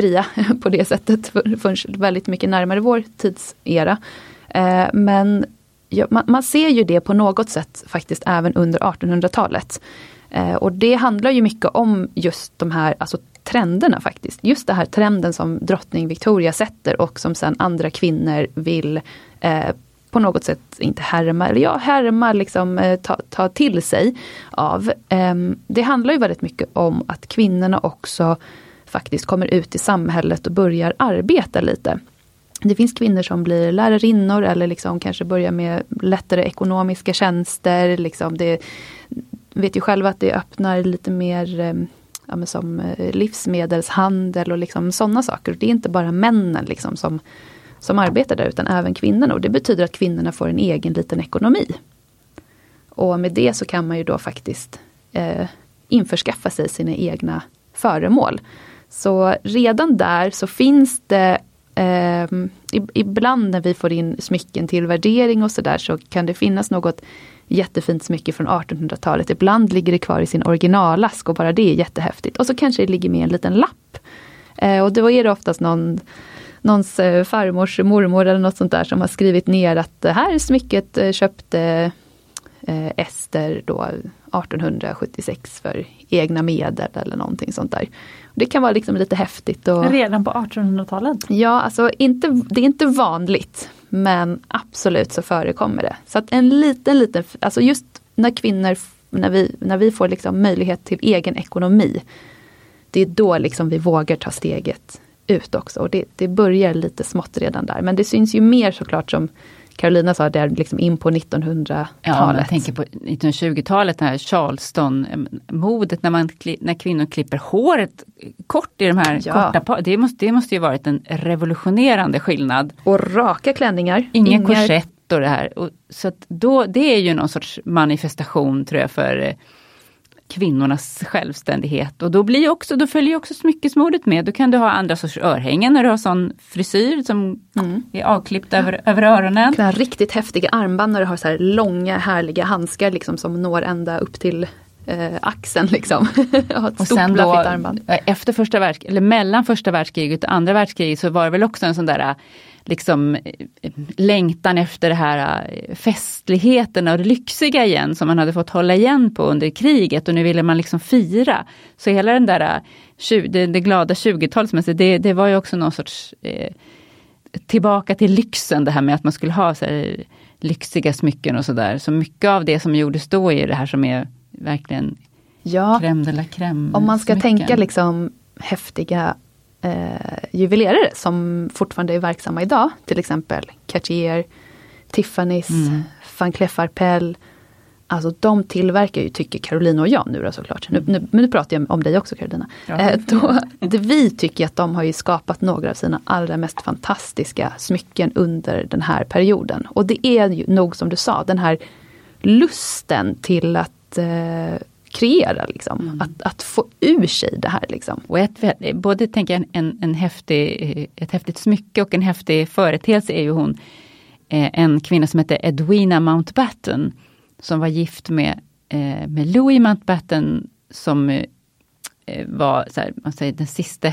fria på det sättet förrän väldigt mycket närmare vår tidsera. Eh, men man, ser ju det på något sätt faktiskt även under 1800-talet. Eh, och det handlar ju mycket om just de här alltså, trenderna faktiskt. Just den här trenden som drottning Victoria sätter och som sen andra kvinnor vill eh, på något sätt, inte härma, eller ja, härma, liksom, ta, ta till sig av. Ehm, det handlar ju väldigt mycket om att kvinnorna också faktiskt kommer ut i samhället och börjar arbeta lite. Det finns kvinnor som blir lärarinnor eller liksom kanske börjar med lättare ekonomiska tjänster. Liksom det, vet ju själva att det öppnar lite mer eh, ja, som eh, livsmedelshandel och liksom sådana saker. Det är inte bara männen liksom som, som arbetar där utan även kvinnorna. Och det betyder att kvinnorna får en egen liten ekonomi. Och med det så kan man ju då faktiskt eh, införskaffa sig sina egna föremål. Så redan där så finns det eh, Ibland när vi får in smycken till värdering och sådär så kan det finnas något jättefint smycke från 1800-talet. Ibland ligger det kvar i sin originalask och bara det är jättehäftigt. Och så kanske det ligger med en liten lapp. Eh, och då är det oftast någon någons eh, farmors mormor eller något sånt där som har skrivit ner att det här smycket eh, köpte Ester då 1876 för egna medel eller någonting sånt där. Det kan vara liksom lite häftigt. Och, Redan på 1800-talet? Ja, alltså inte, det är inte vanligt. Men absolut så förekommer det. Så att en liten, liten, alltså just när kvinnor, när vi, när vi får liksom möjlighet till egen ekonomi. Det är då liksom vi vågar ta steget ut också. Och det, det börjar lite smått redan där. Men det syns ju mer såklart som Carolina sa, där liksom in på 1900-talet. Ja, jag tänker på 1920-talet, det här Charleston-modet när, man, när kvinnor klipper håret kort i de här ja. korta det måste, det måste ju varit en revolutionerande skillnad. Och raka klänningar. Inga, Inga... korsett och det här. Och, så då, det är ju någon sorts manifestation tror jag för eh, kvinnornas självständighet. Och då, blir också, då följer också smyckesmodet med. Då kan du ha andra sorts örhängen när du har sån frisyr som mm. är avklippt över, över öronen. Du riktigt häftiga armband när du har så här långa härliga handskar liksom, som når ända upp till eh, axeln. Liksom. och sen då, armband. Efter första världskriget, eller mellan första världskriget och andra världskriget så var det väl också en sån där liksom längtan efter det här eh, festligheten och det lyxiga igen som man hade fått hålla igen på under kriget och nu ville man liksom fira. Så hela den där eh, det, det glada 20-talet, det, det var ju också någon sorts eh, tillbaka till lyxen det här med att man skulle ha så här, lyxiga smycken och sådär. Så mycket av det som gjordes då är det här som är verkligen ja, crème de la crème. Om man ska smycken. tänka liksom häftiga eh, juvelerare som fortfarande är verksamma idag. Till exempel Cartier, Tiffany's, mm. Van Cleef Arpels. Alltså de tillverkar ju, tycker Carolina och jag nu då såklart. Nu, nu, nu pratar jag om dig också Carolina. Ja, eh, då, det vi tycker att de har ju skapat några av sina allra mest fantastiska smycken under den här perioden. Och det är ju nog som du sa, den här lusten till att eh, kreera, liksom. Mm. Att, att få ur sig det här. Liksom. Och ett, både tänker jag, en, en häftig, ett häftigt smycke och en häftig företeelse är ju hon eh, en kvinna som heter Edwina Mountbatten som var gift med, eh, med Louis Mountbatten som eh, var här, man säger, den sista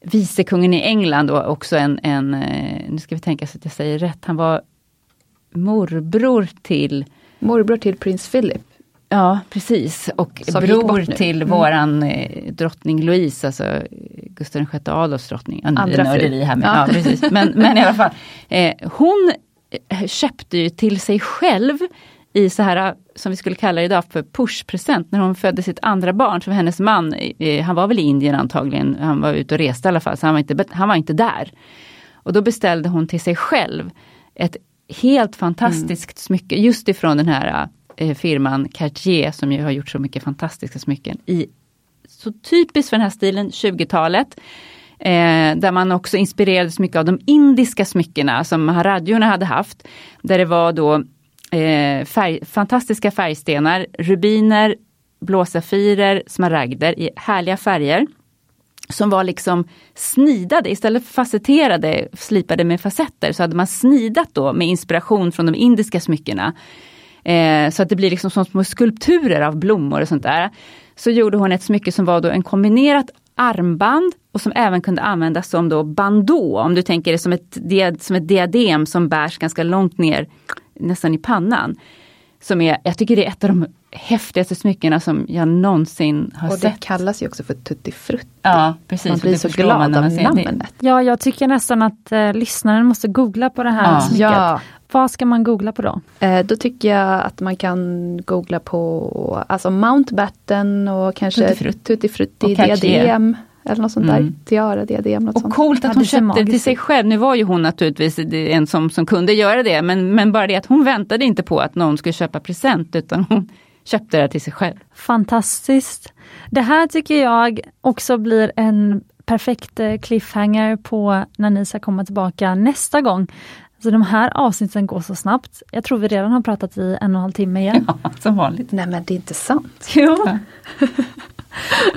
vicekungen i England och också en, en, nu ska vi tänka så att jag säger rätt, han var morbror till Morbror till prins Philip. Ja precis och Som bror till mm. våran eh, drottning Louise, alltså Gustav VI Adolfs drottning. Andra fru. Här med. Ja. ja. precis. Men, men i alla fall, eh, hon eh, köpte ju till sig själv i så här, som vi skulle kalla det idag för pushpresent, när hon födde sitt andra barn, som hennes man, eh, han var väl i Indien antagligen, han var ute och reste i alla fall, så han var inte, han var inte där. Och då beställde hon till sig själv ett helt fantastiskt mm. smycke just ifrån den här eh, firman Cartier som ju har gjort så mycket fantastiska smycken. I, så typiskt för den här stilen, 20-talet. Eh, där man också inspirerades mycket av de indiska smyckena som Maharadjorna hade haft. Där det var då eh, färg, fantastiska färgstenar, rubiner, blåsafirer, smaragder i härliga färger som var liksom snidade, istället för facetterade, slipade med facetter, så hade man snidat då med inspiration från de indiska smyckena. Eh, så att det blir liksom som små skulpturer av blommor och sånt där. Så gjorde hon ett smycke som var då en kombinerat armband och som även kunde användas som då bandå, om du tänker det som ett, som ett diadem som bärs ganska långt ner, nästan i pannan. Som är, jag tycker det är ett av de häftigaste smyckena som jag någonsin har sett. Och det sett. kallas ju också för Tutti Frutti. Ja, precis. Man blir så glad av namnet. Ja, jag tycker nästan att eh, lyssnaren måste googla på det här ja. smycket. Ja. Vad ska man googla på då? Eh, då tycker jag att man kan googla på alltså Mountbatten och kanske Tutti Frutti, Tutti Frutti diadem. Eller något sånt mm. där. Tiara, diadem. Något och sånt. coolt att hon köpte till sig själv. Nu var ju hon naturligtvis en som, som kunde göra det. Men, men bara det att hon väntade inte på att någon skulle köpa present utan hon köpte det till sig själv. Fantastiskt. Det här tycker jag också blir en perfekt eh, cliffhanger på när ni ska komma tillbaka nästa gång. Så de här avsnitten går så snabbt. Jag tror vi redan har pratat i en och en halv timme igen. Ja, som vanligt. Nej men det är inte sant. Ja.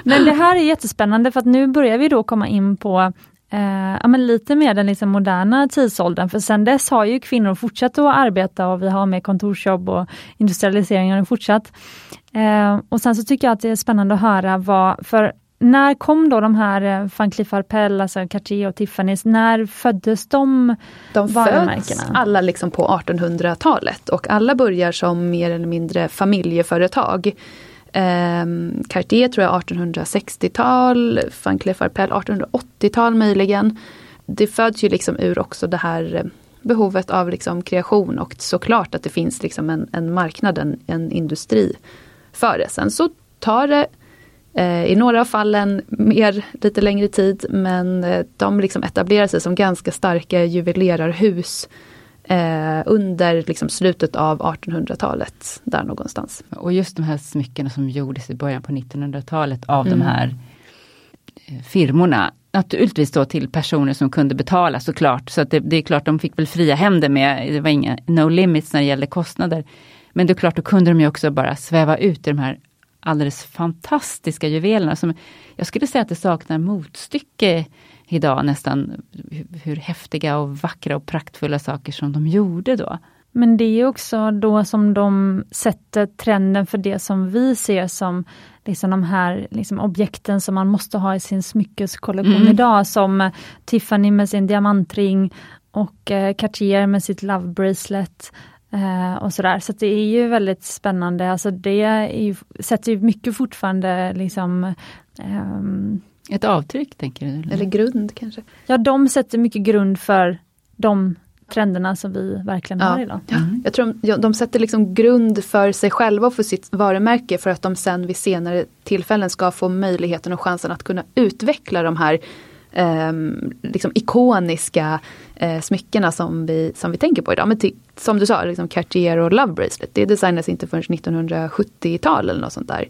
men det här är jättespännande för att nu börjar vi då komma in på eh, ja, men lite mer den liksom moderna tidsåldern. För sen dess har ju kvinnor fortsatt att arbeta och vi har med kontorsjobb och industrialiseringen har fortsatt. Eh, och sen så tycker jag att det är spännande att höra vad, för när kom då de här eh, Van Cleef Arpels, alltså Cartier och Tiffany's, när föddes de De föds alla liksom på 1800-talet och alla börjar som mer eller mindre familjeföretag. Eh, Cartier tror jag 1860-tal, van Cleef Arpels 1880-tal möjligen. Det föds ju liksom ur också det här eh, behovet av liksom kreation och såklart att det finns liksom en, en marknad, en, en industri för det. Sen så tar det eh, i några av fallen mer, lite längre tid men eh, de liksom etablerar sig som ganska starka juvelerarhus eh, under liksom slutet av 1800-talet, där någonstans. Och just de här smyckena som gjordes i början på 1900-talet av mm. de här eh, firmorna, naturligtvis då till personer som kunde betala såklart. Så att det, det, är klart, de fick väl fria händer med, det var inga no limits när det gällde kostnader. Men det är klart, då kunde de ju också bara sväva ut i de här alldeles fantastiska juvelerna. Som jag skulle säga att det saknar motstycke idag nästan hur häftiga och vackra och praktfulla saker som de gjorde då. Men det är också då som de sätter trenden för det som vi ser som liksom de här liksom objekten som man måste ha i sin smyckeskollektion mm. idag som Tiffany med sin diamantring och eh, Cartier med sitt Love Bracelet. Eh, och sådär. Så det är ju väldigt spännande. Alltså det är ju, sätter ju mycket fortfarande liksom ehm, ett avtryck tänker du? Eller? eller grund kanske? Ja, de sätter mycket grund för de trenderna som vi verkligen ja. har idag. Ja. Mm. Jag tror de, de sätter liksom grund för sig själva och för sitt varumärke för att de sen vid senare tillfällen ska få möjligheten och chansen att kunna utveckla de här eh, liksom ikoniska eh, smyckena som vi, som vi tänker på idag. Men till, som du sa, liksom Cartier och Love Bracelet, det designas inte förrän 1970-tal eller något sånt där.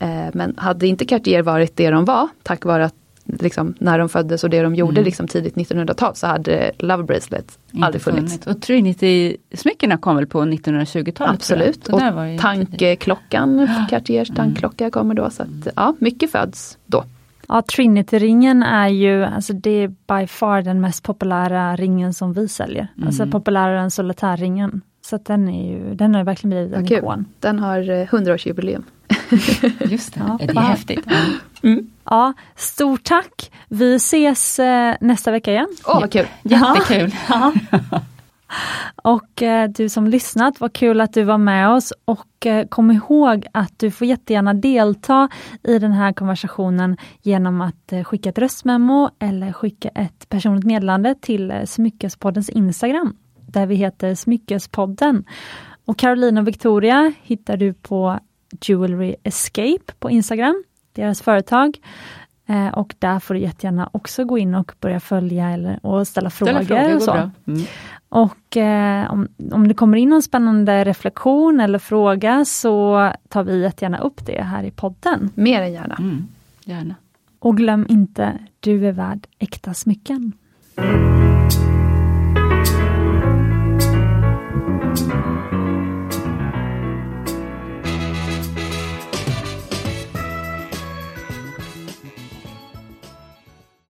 Eh, men hade inte Cartier varit det de var, tack vare att liksom, när de föddes och det de gjorde Mm. liksom, tidigt 1900-tal så hade Love Bracelet Inte aldrig funnits. funnits. Och Trinity-smyckena kom väl på 1920-talet? Absolut. Och Tankklockan, Cartiers Mm. tankklocka kommer då. Så att, ja, mycket föds då. Ja, Trinity-ringen är ju, alltså det är by far den mest populära ringen som vi säljer. Alltså Mm. populärare än solitärringen. Så att den är ju, den har verkligen blivit en kul. ikon. Den har eh, 100-årsjubileum. Just det, Ja, det är häftigt. Ja, stort tack! Vi ses eh, nästa vecka igen. Åh, vad kul! Jättekul! Och eh, du som lyssnat, vad kul att du var med oss och eh, kom ihåg att du får jättegärna delta i den här konversationen genom att eh, skicka ett röstmemo eller skicka ett personligt meddelande till eh, Smyckespoddens Instagram där vi heter Smyckespodden. Och Caroline och Victoria hittar du på Jewelry Escape på Instagram, deras företag. Eh, och där får du jättegärna också gå in och börja följa eller, och ställa frågor. Ställa frågor och så. Mm. Och eh, om, om det kommer in någon spännande reflektion eller fråga så tar vi jättegärna upp det här i podden. Mer än gärna. Mm. Gärna. Och glöm inte, du är värd äkta smycken.